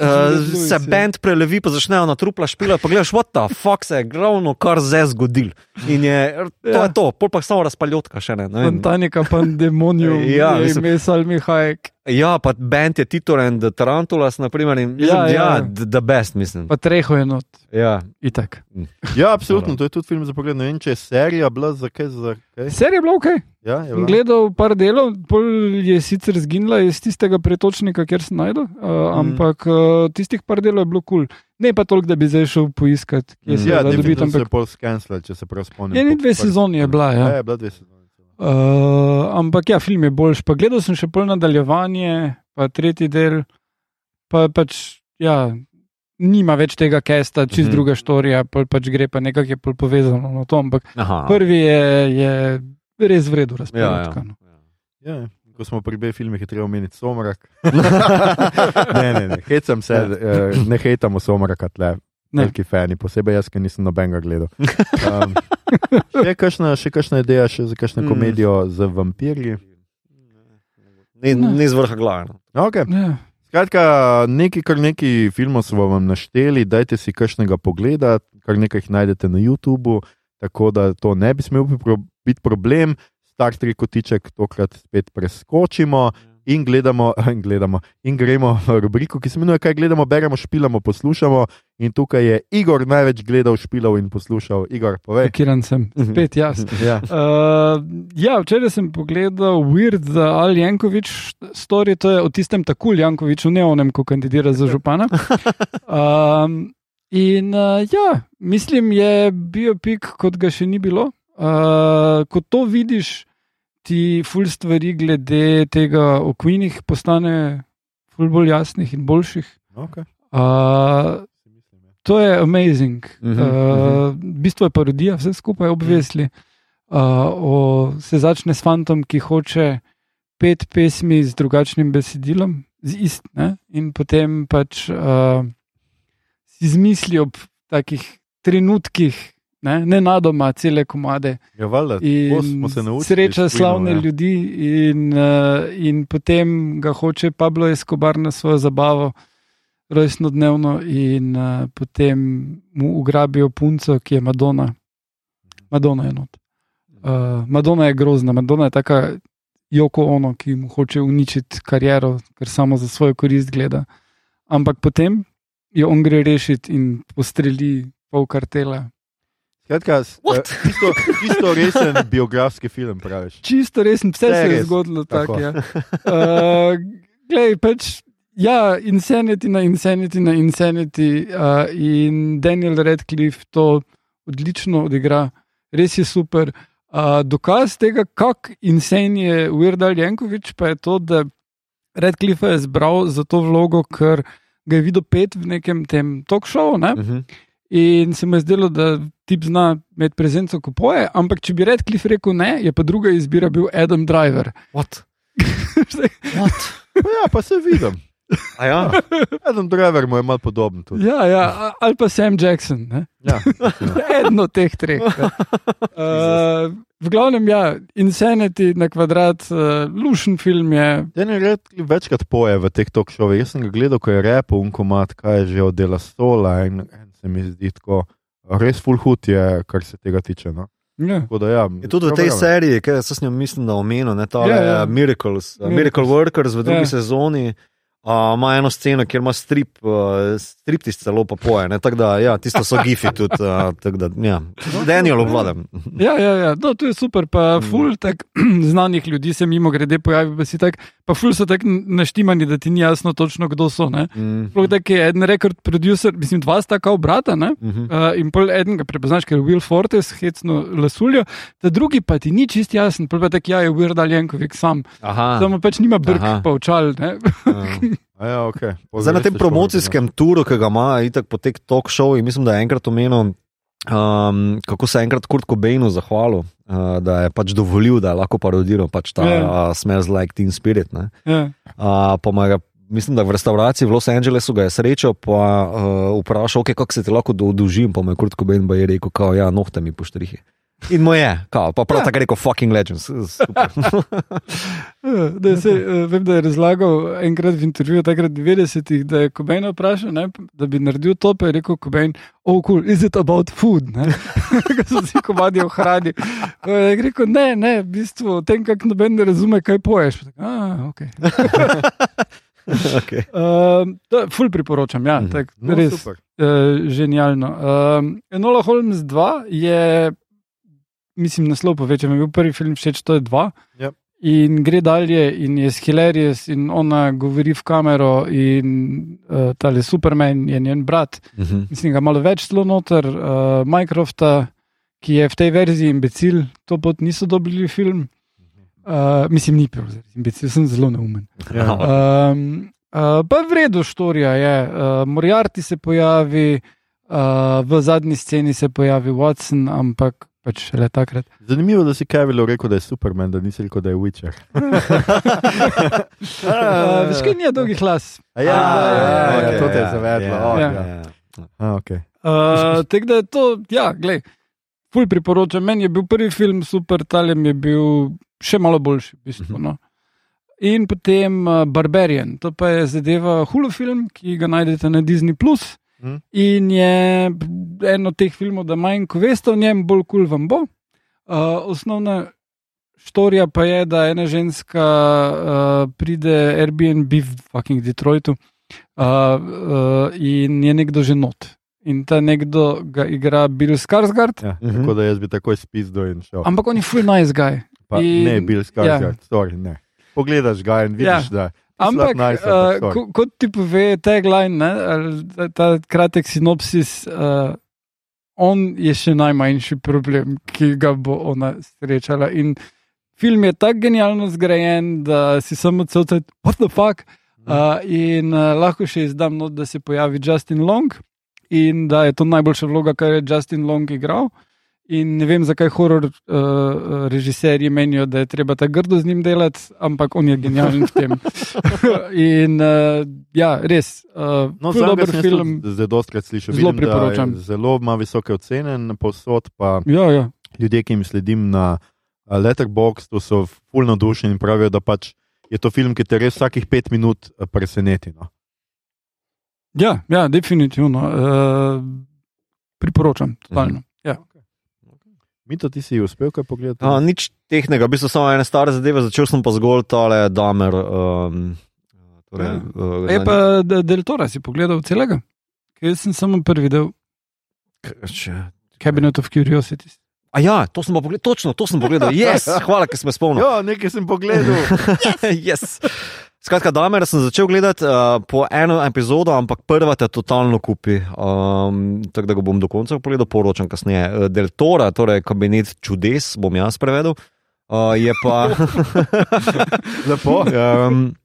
Speaker 2: se
Speaker 3: ja.
Speaker 2: bend prelevi, pa začnejo na trupla špila, pa gledaš, what the fuck se je glavno kar zdaj zgodil. In je, to
Speaker 3: Ja.
Speaker 2: je to, pol pa samo razpaljotka še ne. ne.
Speaker 3: Fantanika, pandemonium,
Speaker 2: Ja, mislim-
Speaker 3: ime Salmi Hajek,
Speaker 2: Ja, pa bend je Titor and the Tarantulas, naprimer, in mislim,
Speaker 3: Ja,
Speaker 2: ja, ja.
Speaker 3: ja.
Speaker 2: ja, the best, mislim.
Speaker 3: pa treho je not,
Speaker 2: Ja.
Speaker 3: itak.
Speaker 1: Ja, absolutno, to je tudi film za pogled. Ne vem, če je serija bila za kaj. Za kaj?
Speaker 3: Serija je bila ok.
Speaker 1: Ja, je bila?
Speaker 3: gledal par delov, pol je sicer zginila iz tistega pretočnika, kjer sem najdel, uh,
Speaker 2: Mhm.
Speaker 3: ampak uh, tistih par delov je bilo kul. Cool. Ne pa toliko, da bi zdaj šel poiskat, kje se
Speaker 1: Ja,
Speaker 3: da dobiti,
Speaker 1: definitivno se je
Speaker 3: ampak
Speaker 1: pol skenslal, če se prav spomnim.
Speaker 3: eni
Speaker 1: po
Speaker 3: dve sezoni je bila. Ja.
Speaker 1: Ja, je bila dve sezoni.
Speaker 3: Uh, ampak ja, film je boljši. Pa gledal sem še pol nadaljevanje, pa tretji del, pa pač ja. Nima več tega kesta, čist mm -hmm. druga storija, pol pač gre pa nekako je pol povezano na to. Ampak
Speaker 2: Aha.
Speaker 3: prvi je, je res v redu
Speaker 2: Ja,
Speaker 3: razpravljati.
Speaker 2: ja.
Speaker 1: Ja, ko smo pri B filmih, je treba omeniti Somrak. *laughs* ne, ne, ne, hecam se, eh, ne hejtamo Somraka tle.
Speaker 3: Ne.
Speaker 1: Veliki fani, posebej jaz, ki nisem nobenega gledal. *laughs* Um, še, kakšna, še kakšna ideja še za kakšno
Speaker 2: Mm.
Speaker 1: komedijo z vampirji?
Speaker 2: Ni, ni z vrha glave. no.
Speaker 1: Okay.
Speaker 3: Ja.
Speaker 1: Skratka, nekaj, kar nekaj filmov smo vam našteli, dajte si kakšnega pogleda, kar nekaj jih najdete na YouTubu. tako da to ne bi smel biti pro- biti problem. Star Trek kotiček tokrat spet preskočimo in gledamo, in *laughs* gledamo, in gremo v rubriko, ki se imenuje Kaj gledamo, beremo, špilamo, poslušamo. In tukaj je Igor največ gledal, špilal in poslušal. Igor, povej.
Speaker 3: Kiran sem, spet jaz. *laughs*
Speaker 1: Ja.
Speaker 3: Uh, ja, včeraj sem pogledal Weird the Al Jankovič story, to je o tistem takul Jankoviču, ne onem, ko kandidira za župana. Um, *laughs* in uh, ja, mislim, je biopik, kot ga še ni bilo. Uh, ko to vidiš, ti ful stvari glede tega o Queenih postane ful bolj jasnih in boljših.
Speaker 1: Okay.
Speaker 3: Uh, to je amazing.
Speaker 2: Mhm,
Speaker 3: Uh, v bistvu je parodija, vse skupaj obvesli. Uh, o, se začne s fantom, ki hoče pet pesmi z drugačnim besedilom, z ist, ne? in potem pač uh, si izmisli ob takih trenutkih, ne, ne nadoma, cele komade.
Speaker 1: Ja, valjda, smo se naučili.
Speaker 3: sreča
Speaker 1: s Queenom,
Speaker 3: slavne
Speaker 1: ja.
Speaker 3: ljudi, in, uh, in potem ga hoče Pablo Escobar na svojo zabavo, rojstnodnevno, in uh, potem mu ugrabijo punco, ki je Madonna. Madonna je not. Uh, Madonna je grozna, Madonna je taka joko ono, ki mu hoče uničiti kariero, ker samo za svojo korist gleda. Ampak potem jo on gre rešiti in postreli pol kartela.
Speaker 1: Skratka, s- eh, čisto, čisto resen *laughs* biografski film, praviš.
Speaker 3: Čisto resen, vse
Speaker 1: Vse
Speaker 3: se je
Speaker 1: res.
Speaker 3: zgodilo
Speaker 1: Tako.
Speaker 3: tako. Ja. Uh, glej, pač, ja, insanity na insanity na insanity uh, in Daniel Radcliffe to odlično odigra, res je super. Uh, dokaz tega, kako insane je Weirdal Jankovič, pa je to, da Radcliffe je zbral za to vlogo, ker ga je videl pet v nekem tem talk showu. Ne?
Speaker 2: Mhm.
Speaker 3: In se mi je zdelo, da ti zna imeti prezenco, ko poje, ampak če bi Redcliffe rekel ne, je pa druga izbira bil Adam Driver.
Speaker 2: What? *laughs* What?
Speaker 1: Ja, pa se vidim.
Speaker 2: A ja? *laughs*
Speaker 1: Adam Driver mu je mal podoben tudi.
Speaker 3: ja, ja, ali pa Sam Jackson, ne?
Speaker 1: Ja. *laughs*
Speaker 3: eden od teh treh. ne. Uh, *laughs* v glavnem, ja, Insanity na kvadrat, uh, lušen film je.
Speaker 1: Daniel Radcliffe večkrat poje v teh talk showih. Jaz sem ga gledal, ko je repel un komat, kaj je že od dela stola in, in se mi zdi tako. Res full hud je, kar se tega tiče. No?
Speaker 3: Ja.
Speaker 1: Tako Da, ja,
Speaker 2: Je tudi v tej seriji, ki sem jo mislim, da omenil, ne ta
Speaker 3: Ja,
Speaker 2: ja,
Speaker 3: ja.
Speaker 2: ja. Miracles,
Speaker 3: Miracles.
Speaker 2: Miracle Workers v drugi
Speaker 3: Ja.
Speaker 2: ja. sezoni. Uh, ima eno sceno, kjer ima strip, uh, striptis celo pa poje. ne, Tako da, ja, tisto so gifi tudi. Uh, da, ja. Daniel obvladam.
Speaker 3: Ja, ja, ja. No, to je super. Pa ful tak *clears throat* znanih ljudi se mimo grede pojavi, pa si tak, pa ful so tako naštimani, da ti ni jasno točno, kdo so. Ne?
Speaker 2: Mm.
Speaker 3: Sploh tako je en rekord producer, mislim, dva sta kao brata, ne?
Speaker 2: Mhm.
Speaker 3: Uh, in pol en ga prepoznaš, ker je Will Fortes, hecno lasuljo, ta drugi pa ti ni čist jasen, pol pa tak ja, je Weird Aljenkovic sam.
Speaker 2: Aha.
Speaker 3: Samo pač nima brk,
Speaker 2: Aha.
Speaker 3: pa očal. Ne? *laughs* *laughs*
Speaker 1: Ja, okay.
Speaker 2: Zdaj na tem promocijskem turu, ki ga ima, itak po teh talk show, mislim, da je enkrat omenil, um, kako se je enkrat Kurt Cobainu zahvalil, uh, da je pač dovolil, da je lahko parodiral pač ta
Speaker 3: Ja.
Speaker 2: uh, Smells Like Teen Spirit. Ne.
Speaker 3: Ja.
Speaker 2: Uh, pa ga, mislim, da v restavraciji v Los Angelesu ga je srečal, pa uh, vprašal, okay, kako se ti lahko odužim, pa me je Kurt Cobain ba je rekel, kao, ja, nohte mi poštrihi. In mu je, kao, pa prav
Speaker 3: Ja.
Speaker 2: tako rekel, fucking legends. Super.
Speaker 3: Ja, *laughs* Da se, uh, vem, da je razlagal enkrat v intervjuju, takrat v 90-ih, da je Kobain vprašal, ne, da bi naredil to, pa je rekel Kobain, oh, cool, is it about food? ne?" *laughs* Ko so si komadi o hrani. Je rekel, ne, ne, v bistvu o tem, kako noben ne razume, kaj poješ. Pa tako, "A, *laughs* okay.
Speaker 2: okay.
Speaker 3: Um, to, ful priporočam, ja,
Speaker 2: Mhm.
Speaker 3: tak,
Speaker 1: No,
Speaker 3: res
Speaker 1: super.
Speaker 3: uh, genialno. Um, Enola Holmes 2 je, mislim, naslov povečam, je bil prvi film všeč, to je 2.
Speaker 1: Yep.
Speaker 3: In gre dalje, in je Hilarious, in ona govori v kamero, in uh, tale Superman je njen brat.
Speaker 2: Mhm.
Speaker 3: Mislim, da malo več celo noter, uh, Minecrafta, ki je v tej verziji imbecil, to pot niso dobili film. Uh, mislim, ni bil, imbecil, sem zelo neumen.
Speaker 1: Ja.
Speaker 3: Um, uh, pa v redu, štorija je. Uh, Moriarty se pojavi, uh, v zadnji sceni se pojavi Watson, ampak pač le takrat.
Speaker 1: Zanimivo, da si Kevilo rekel, da je Superman, da nisi rekel, da je Witcher. *laughs*
Speaker 3: Uh, Veš, kaj ni dolgih las.
Speaker 1: Ja, ja, ja, ja, to te je
Speaker 2: ja,
Speaker 1: zavedlo.
Speaker 2: ja,
Speaker 3: ja.
Speaker 1: ja.
Speaker 3: Uh, Tako da je to, ja, glej, ful priporočam. Meni je bil prvi film super, talem je bil še malo boljši. V bistvu, no. In potem uh, Barbarian, to pa je zadeva Hulu film, ki ga najdete na Disney.
Speaker 1: Mhm.
Speaker 3: In je en od teh filmov, da manj ko veste o njem, bolj kul cool vam bo. Uh, osnovna štorija pa je, da ena ženska uh, pride Airbnb v fucking Detroitu uh, uh, in je nekdo že not. In ta nekdo ga igra Bill Skarsgård,
Speaker 1: Ja,
Speaker 2: Mhm.
Speaker 1: Tako da jaz bi takoj spizdil in šel.
Speaker 3: ampak on je full nice guy.
Speaker 1: Pa,
Speaker 3: in-
Speaker 1: ne, bil Skarsgård, sorry, ne. Pogledaš ga in vidiš, da
Speaker 3: Ampak,
Speaker 1: nice,
Speaker 3: uh,
Speaker 1: ampak sorry.
Speaker 3: ko, kot ti pove tagline, ne, ta, ta kratek sinopsis, uh, on je še najmanjši problem, ki ga bo ona srečala. In film je tako genialno zgrajen, da si samo celce, what the fuck. Uh, in uh, lahko še izdam not, da se pojavi Justin Long in da je to najboljša vloga, kar je Justin Long igral. In ne vem, zakaj horor uh, režiserji menijo, da je treba tako grdo z njim delati, ampak on je genijalen v tem. *laughs* in uh, ja, res, uh,
Speaker 1: No, zame
Speaker 3: dober film.
Speaker 1: zdaj dostkrat slišal.
Speaker 3: Zelo
Speaker 1: Vidim,
Speaker 3: priporočam.
Speaker 1: Zelo ima visoke ocene na povsod, pa
Speaker 3: Ja, ja.
Speaker 1: ljudje, ki jim sledim na Letterboxdu, so fulno navdušeni in pravijo, da pač je to film, ki te res vsakih pet minut preseneti. No.
Speaker 3: ja, ja definitivno. Uh, priporočam, totalno. Ja.
Speaker 1: Mi to ti si uspel kaj pogledati?
Speaker 2: A, nič tehnega, v bistvu samo ene stare zadeve, začel sem pa zgolj tale Damer. Um, torej,
Speaker 3: Ja.
Speaker 2: uh,
Speaker 3: Je pa De- Del Toro, si pogledal celega? Ker sem samo prvi del
Speaker 2: Če...
Speaker 3: Cabinet of Curiosities.
Speaker 2: A ja, to sem pa pogledal, točno, to sem pogledal. Yes, *laughs* hvala, ker si me spomnil.
Speaker 1: Ja, nekaj sem pogledal. *laughs*
Speaker 2: yes. Skratka, Damer sem začel gledati uh, po eno epizodo, ampak prva te totalno kupi. Um, tako da ga bom do konca pogledal, poročam kasneje. Uh, Del Tora, torej kabinet čudes, bom jaz prevedel. Uh, je pa. *laughs*
Speaker 1: Lepo.
Speaker 2: um,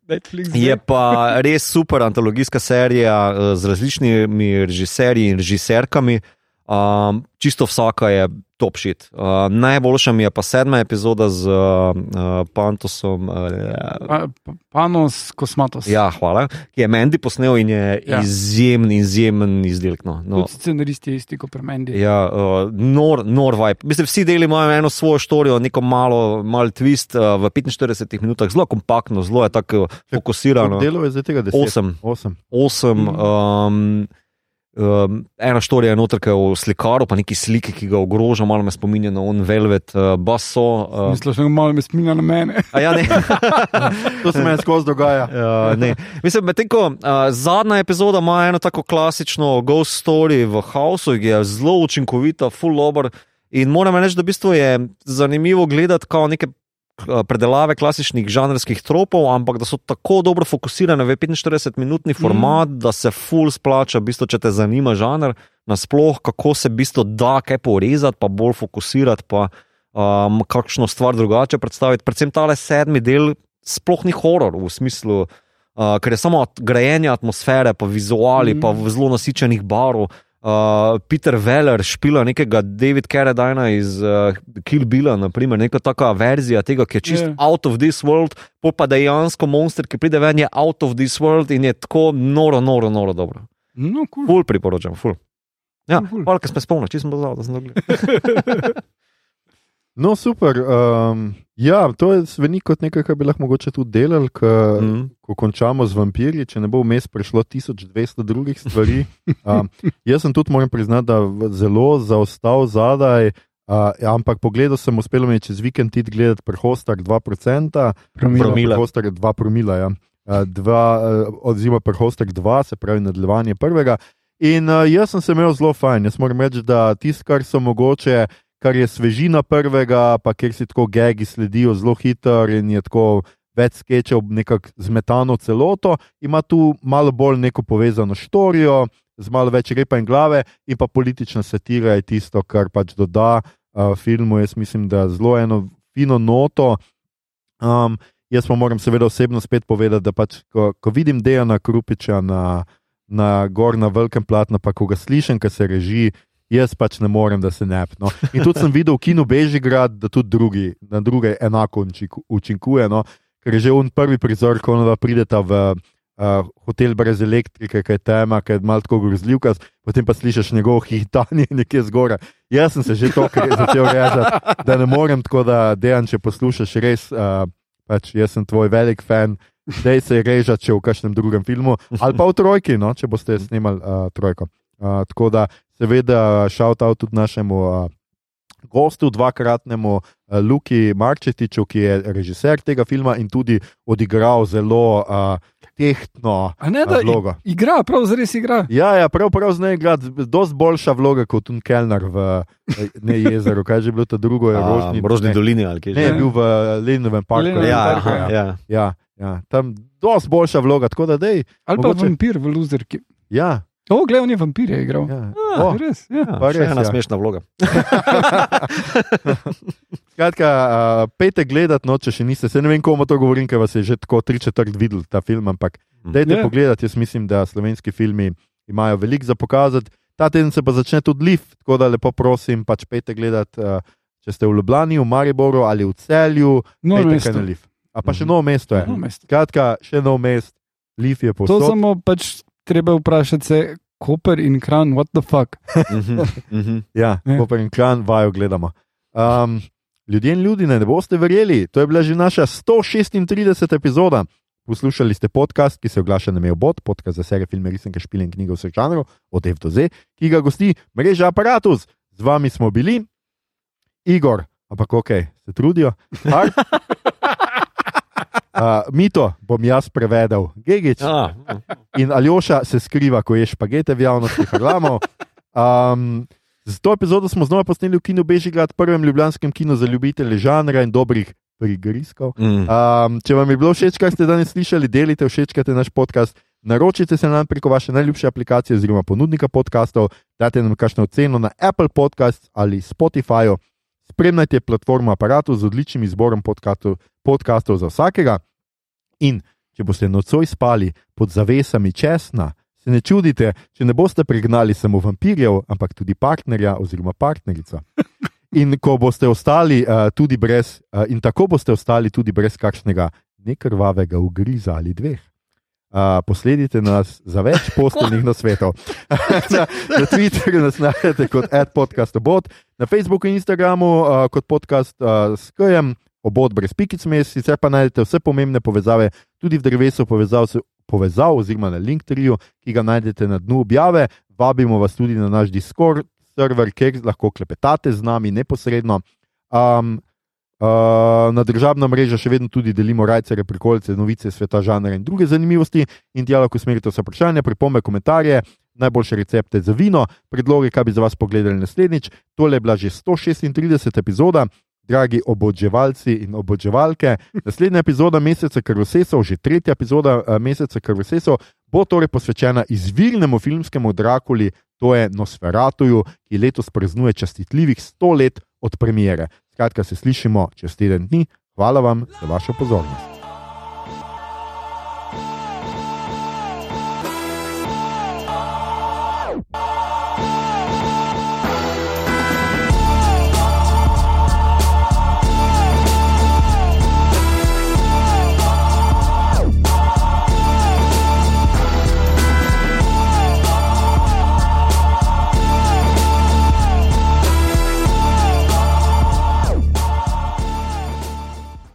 Speaker 2: Je pa res super antologijska serija eh, z različnimi režiserji in režiserkami. Um, čisto vsaka je top shit. Uh, najboljša mi je pa sedma epizoda z uh, Pantosom. Uh,
Speaker 3: Pa, pa, panos Kosmatos.
Speaker 2: ja, hvala. Ki je Mendy posnel in je
Speaker 3: Ja.
Speaker 2: izjemen, izjemen izdelek. No. No,
Speaker 3: Tudi scenarist je isti kot Premendi.
Speaker 2: Ja, uh, nor, nor vibe. Mislim, vsi deli imajo eno svojo štorijo, neko malo, malo twist uh, v 45 minutah, zelo kompaktno, zelo je tako fokusirano.
Speaker 1: Delo je zdaj tega deset.
Speaker 2: Osem.
Speaker 1: Osem.
Speaker 2: osem.
Speaker 3: Mhm.
Speaker 2: Um, um, ena štorija je noter, ki je v slikaru, pa neki sliki, ki ga ogroža, malo me spominja na on velvet, uh, baso. Uh,
Speaker 3: Misliš, da malo me spominja na mene.
Speaker 2: a ja, ne. *laughs*
Speaker 1: To se meni skozi dogaja.
Speaker 2: Uh, ne. Mislim, medtem ko uh, zadnja epizoda ima eno tako klasično ghost story v Hausu, ki je zelo učinkovita, full lobar. In moram reči, da v bistvu je zanimivo gledati neke predelave klasičnih žanrskih tropov, ampak da so tako dobro fokusirane v 45-minutni format, mm. da se full splača, v bistvu, če te zanima žanr, nasploh, kako se v bistvu da kaj porezati, pa bolj fokusirati, pa um, kakšno stvar drugače predstaviti. Predvsem tale sedmi del sploh ni horor v smislu, uh, ker je samo grajenje atmosfere, pa vizuali, mm. pa zelo nasičenih barov. Uh, Peter Weller špila nekega David Carradina iz uh, Kill Billa, naprimer, neka taka verzija tega, ki je čist
Speaker 3: Ja.
Speaker 2: yeah. out of this world, pa dejansko monster, ki pride ven, je out of this world in je tako noro, noro, noro dobro.
Speaker 3: No, cool.
Speaker 2: Ful priporočam, ful. Ja,
Speaker 3: Ful, ful.
Speaker 2: ker smo spomnili, če sem pozval, da sem dogledal. *laughs*
Speaker 1: No, super. Um, ja, to zveni kot nekaj, kar bi lahko mogoče tudi delali, ko, mm.
Speaker 2: Mm.
Speaker 1: ko končamo z vampirji, če ne bo vmes prišlo 1200 drugih stvari. *laughs* Um, jaz sem tudi, moram priznati, da zelo zaostal zadaj. Uh, ampak pogledal sem, uspelo mi je čez vikend iti gledati prehostar 2%,
Speaker 3: Promila.
Speaker 1: Prehostar 2 promila, ja. uh, dva, uh, oziroma prehostar 2, se pravi nadaljevanje prvega. In uh, jaz sem se imel zelo fajn. Jaz moram reči, da tisto, kar so mogoče, kar je svežina prvega, pa kjer si tako gegi sledijo zelo hitro in je tako več skečev, nekako zmetano celoto, ima tu malo bolj neko povezano štorijo, z malo več repa in glave, in pa politična satira je tisto, kar pač doda uh, filmu. Jaz mislim, da zelo eno fino noto. Um, jaz pa moram seveda osebno spet povedati, da pač, ko, ko vidim Dejana Krupiča na, na gor na velikem platnu, pa ko ga slišim, ki se reži, jaz pač ne morem, da se ne. No. In tudi sem videl v kinu Bežigrad, da tudi drugi, na druge enako učinku- učinkuje. No. Ker je že on prvi prizor, ko ona prideta v uh, hotel brez elektrike, ki je tema, ki je malo tako grozljivka, potem pa slišiš njegovo hitanje nekje zgoraj. Jaz sem se že to začel režati, da ne morem, tako da dejan, če poslušaš res. Uh, Pač jaz sem tvoj velik fan, zdaj se je režati, če v kakšnem drugem filmu, ali pa v trojki, no, če boste snimali uh, trojko. Uh, tako da, seveda, šaut out tudi našemu uh, gostu, dvakratnemu Luki Marčetiču, ki je režiser tega filma in tudi odigral zelo uh, tehtno
Speaker 3: A ne,
Speaker 1: uh, vlogo.
Speaker 3: igra, prav zres igra.
Speaker 1: Ja, ja, prav, prav z njim igra dosti boljša vloga kot un Kelner v eh, ne, jezeru. Kaj je že bilo to drugo, *laughs* je
Speaker 2: A,
Speaker 1: Rožni,
Speaker 2: v Rožni
Speaker 1: ne,
Speaker 2: dolini ali kje
Speaker 1: Ne, je bil v Lenovem parku.
Speaker 3: Lenovem
Speaker 2: Ja,
Speaker 3: parku,
Speaker 2: aha,
Speaker 1: ja.
Speaker 2: ja.
Speaker 1: Ja, ja, tam dosti boljša vloga, tako da dej.
Speaker 3: Ali pa
Speaker 1: Mogoče-
Speaker 3: vampir v luzerki.
Speaker 1: Ja,
Speaker 3: O, gledaj, on je vampir je igral.
Speaker 1: ja.
Speaker 2: Ah,
Speaker 1: O,
Speaker 3: Res, ja.
Speaker 2: Ja,
Speaker 1: res,
Speaker 2: ena
Speaker 1: ja.
Speaker 2: smešna vloga. *laughs*
Speaker 1: Skratka, uh, pejte gledati, no, če še niste. Se ne vem, komu to govorim, ker vas je že tako tri četrt videl ta film, ampak
Speaker 2: Mhm.
Speaker 1: dajte
Speaker 3: Ja.
Speaker 1: pogledati. Jaz mislim, da slovenski filmi imajo veliko za pokazati. Ta teden se pa začne tudi liv, tako da lepo prosim, pač pejte gledati, uh, če ste v Ljubljani, v Mariboru ali v Celju,
Speaker 3: No,
Speaker 1: pejte
Speaker 3: mesto.
Speaker 1: kaj na liv. A pa še
Speaker 2: Mhm.
Speaker 1: novo mesto je.
Speaker 3: No, mesto.
Speaker 1: Skratka, še nov mest, liv je
Speaker 3: To
Speaker 1: posod.
Speaker 3: samo pač treba vprašati se, Koper in Kran, what the fuck.
Speaker 2: Mhm, mhm.
Speaker 1: Ja, *laughs*
Speaker 3: Ja.
Speaker 1: Koper in klan vajo gledamo. Um, ljudje in ljudje, ne boste verjeli, to je bila že naša 136. epizoda. Poslušali ste podcast, ki se oglaša na Meobot, podcast za serije filme, risanke, špile in knjige vseh žanrov, od F do Z, ki ga gosti mreža Apparatus. Z vami smo bili, Igor, ampak ok, se trudijo. Art, *laughs* uh, Mito bom jaz prevedel, Gigič.
Speaker 2: A,
Speaker 1: In Aljoša se skriva, ko je špagete v javnosti, hrlamo. Um, z to epizodo smo znova posneli v kinu Bežigrad, prvem ljubljanskem kinu za ljubitelje žanra in dobrih prigrizkov.
Speaker 2: mm.
Speaker 1: Um, če vam je bilo všeč, kar ste danes slišali, delite, všečkajte naš podcast. Naročite se nam preko vaše najljubše aplikacije oziroma ponudnika podkastov, dajte nam kakšno oceno na Apple Podcast ali Spotify. Spremljajte platformo aparatu z odličnim izborom podkastov, podkastov za vsakega. In če boste nocoj spali pod zavesami česna, se ne čudite, če ne boste pregnali samo vampirjev, ampak tudi partnerja oziroma partnerica. In ko boste ostali uh, tudi brez, uh, in tako boste ostali tudi brez kakšnega nekrvavega ugriza ali dveh. Uh, posledite nas za več posteljnih nasvetov. *laughs* na, na Twitterju nas najdete kot adpodcastobot, na Facebooku in Instagramu uh, kot podcast uh, s KM, obot brez pikic mes, sicer pa najdete vse pomembne povezave tudi v drevesu povezav, povezav oziroma na Linktriju, ki ga najdete na dnu objave. Vabimo vas tudi na naš Discord server, kjer lahko klepetate z nami neposredno. Um, Uh, na državno mrežo še vedno tudi delimo rajce, prikolice, novice sveta, žanra in druge zanimivosti. In tja lahko usmerite vse vprašanja, pripombe, komentarje, najboljše recepte za vino, predloge, kaj bi za vas pogledali naslednjič. Tole je bila že 136. epizoda, dragi obodževalci in obodževalke. Naslednja epizoda meseca Karosesov, že tretja epizoda uh, meseca Karosesov, bo torej posvečena izvirnemu filmskemu Drakuli, to je Nosferatuju, ki letos praznuje častitljivih 100 let od premiere. Skratka, se slišimo čez teden dni. Hvala vam za vašo pozornost.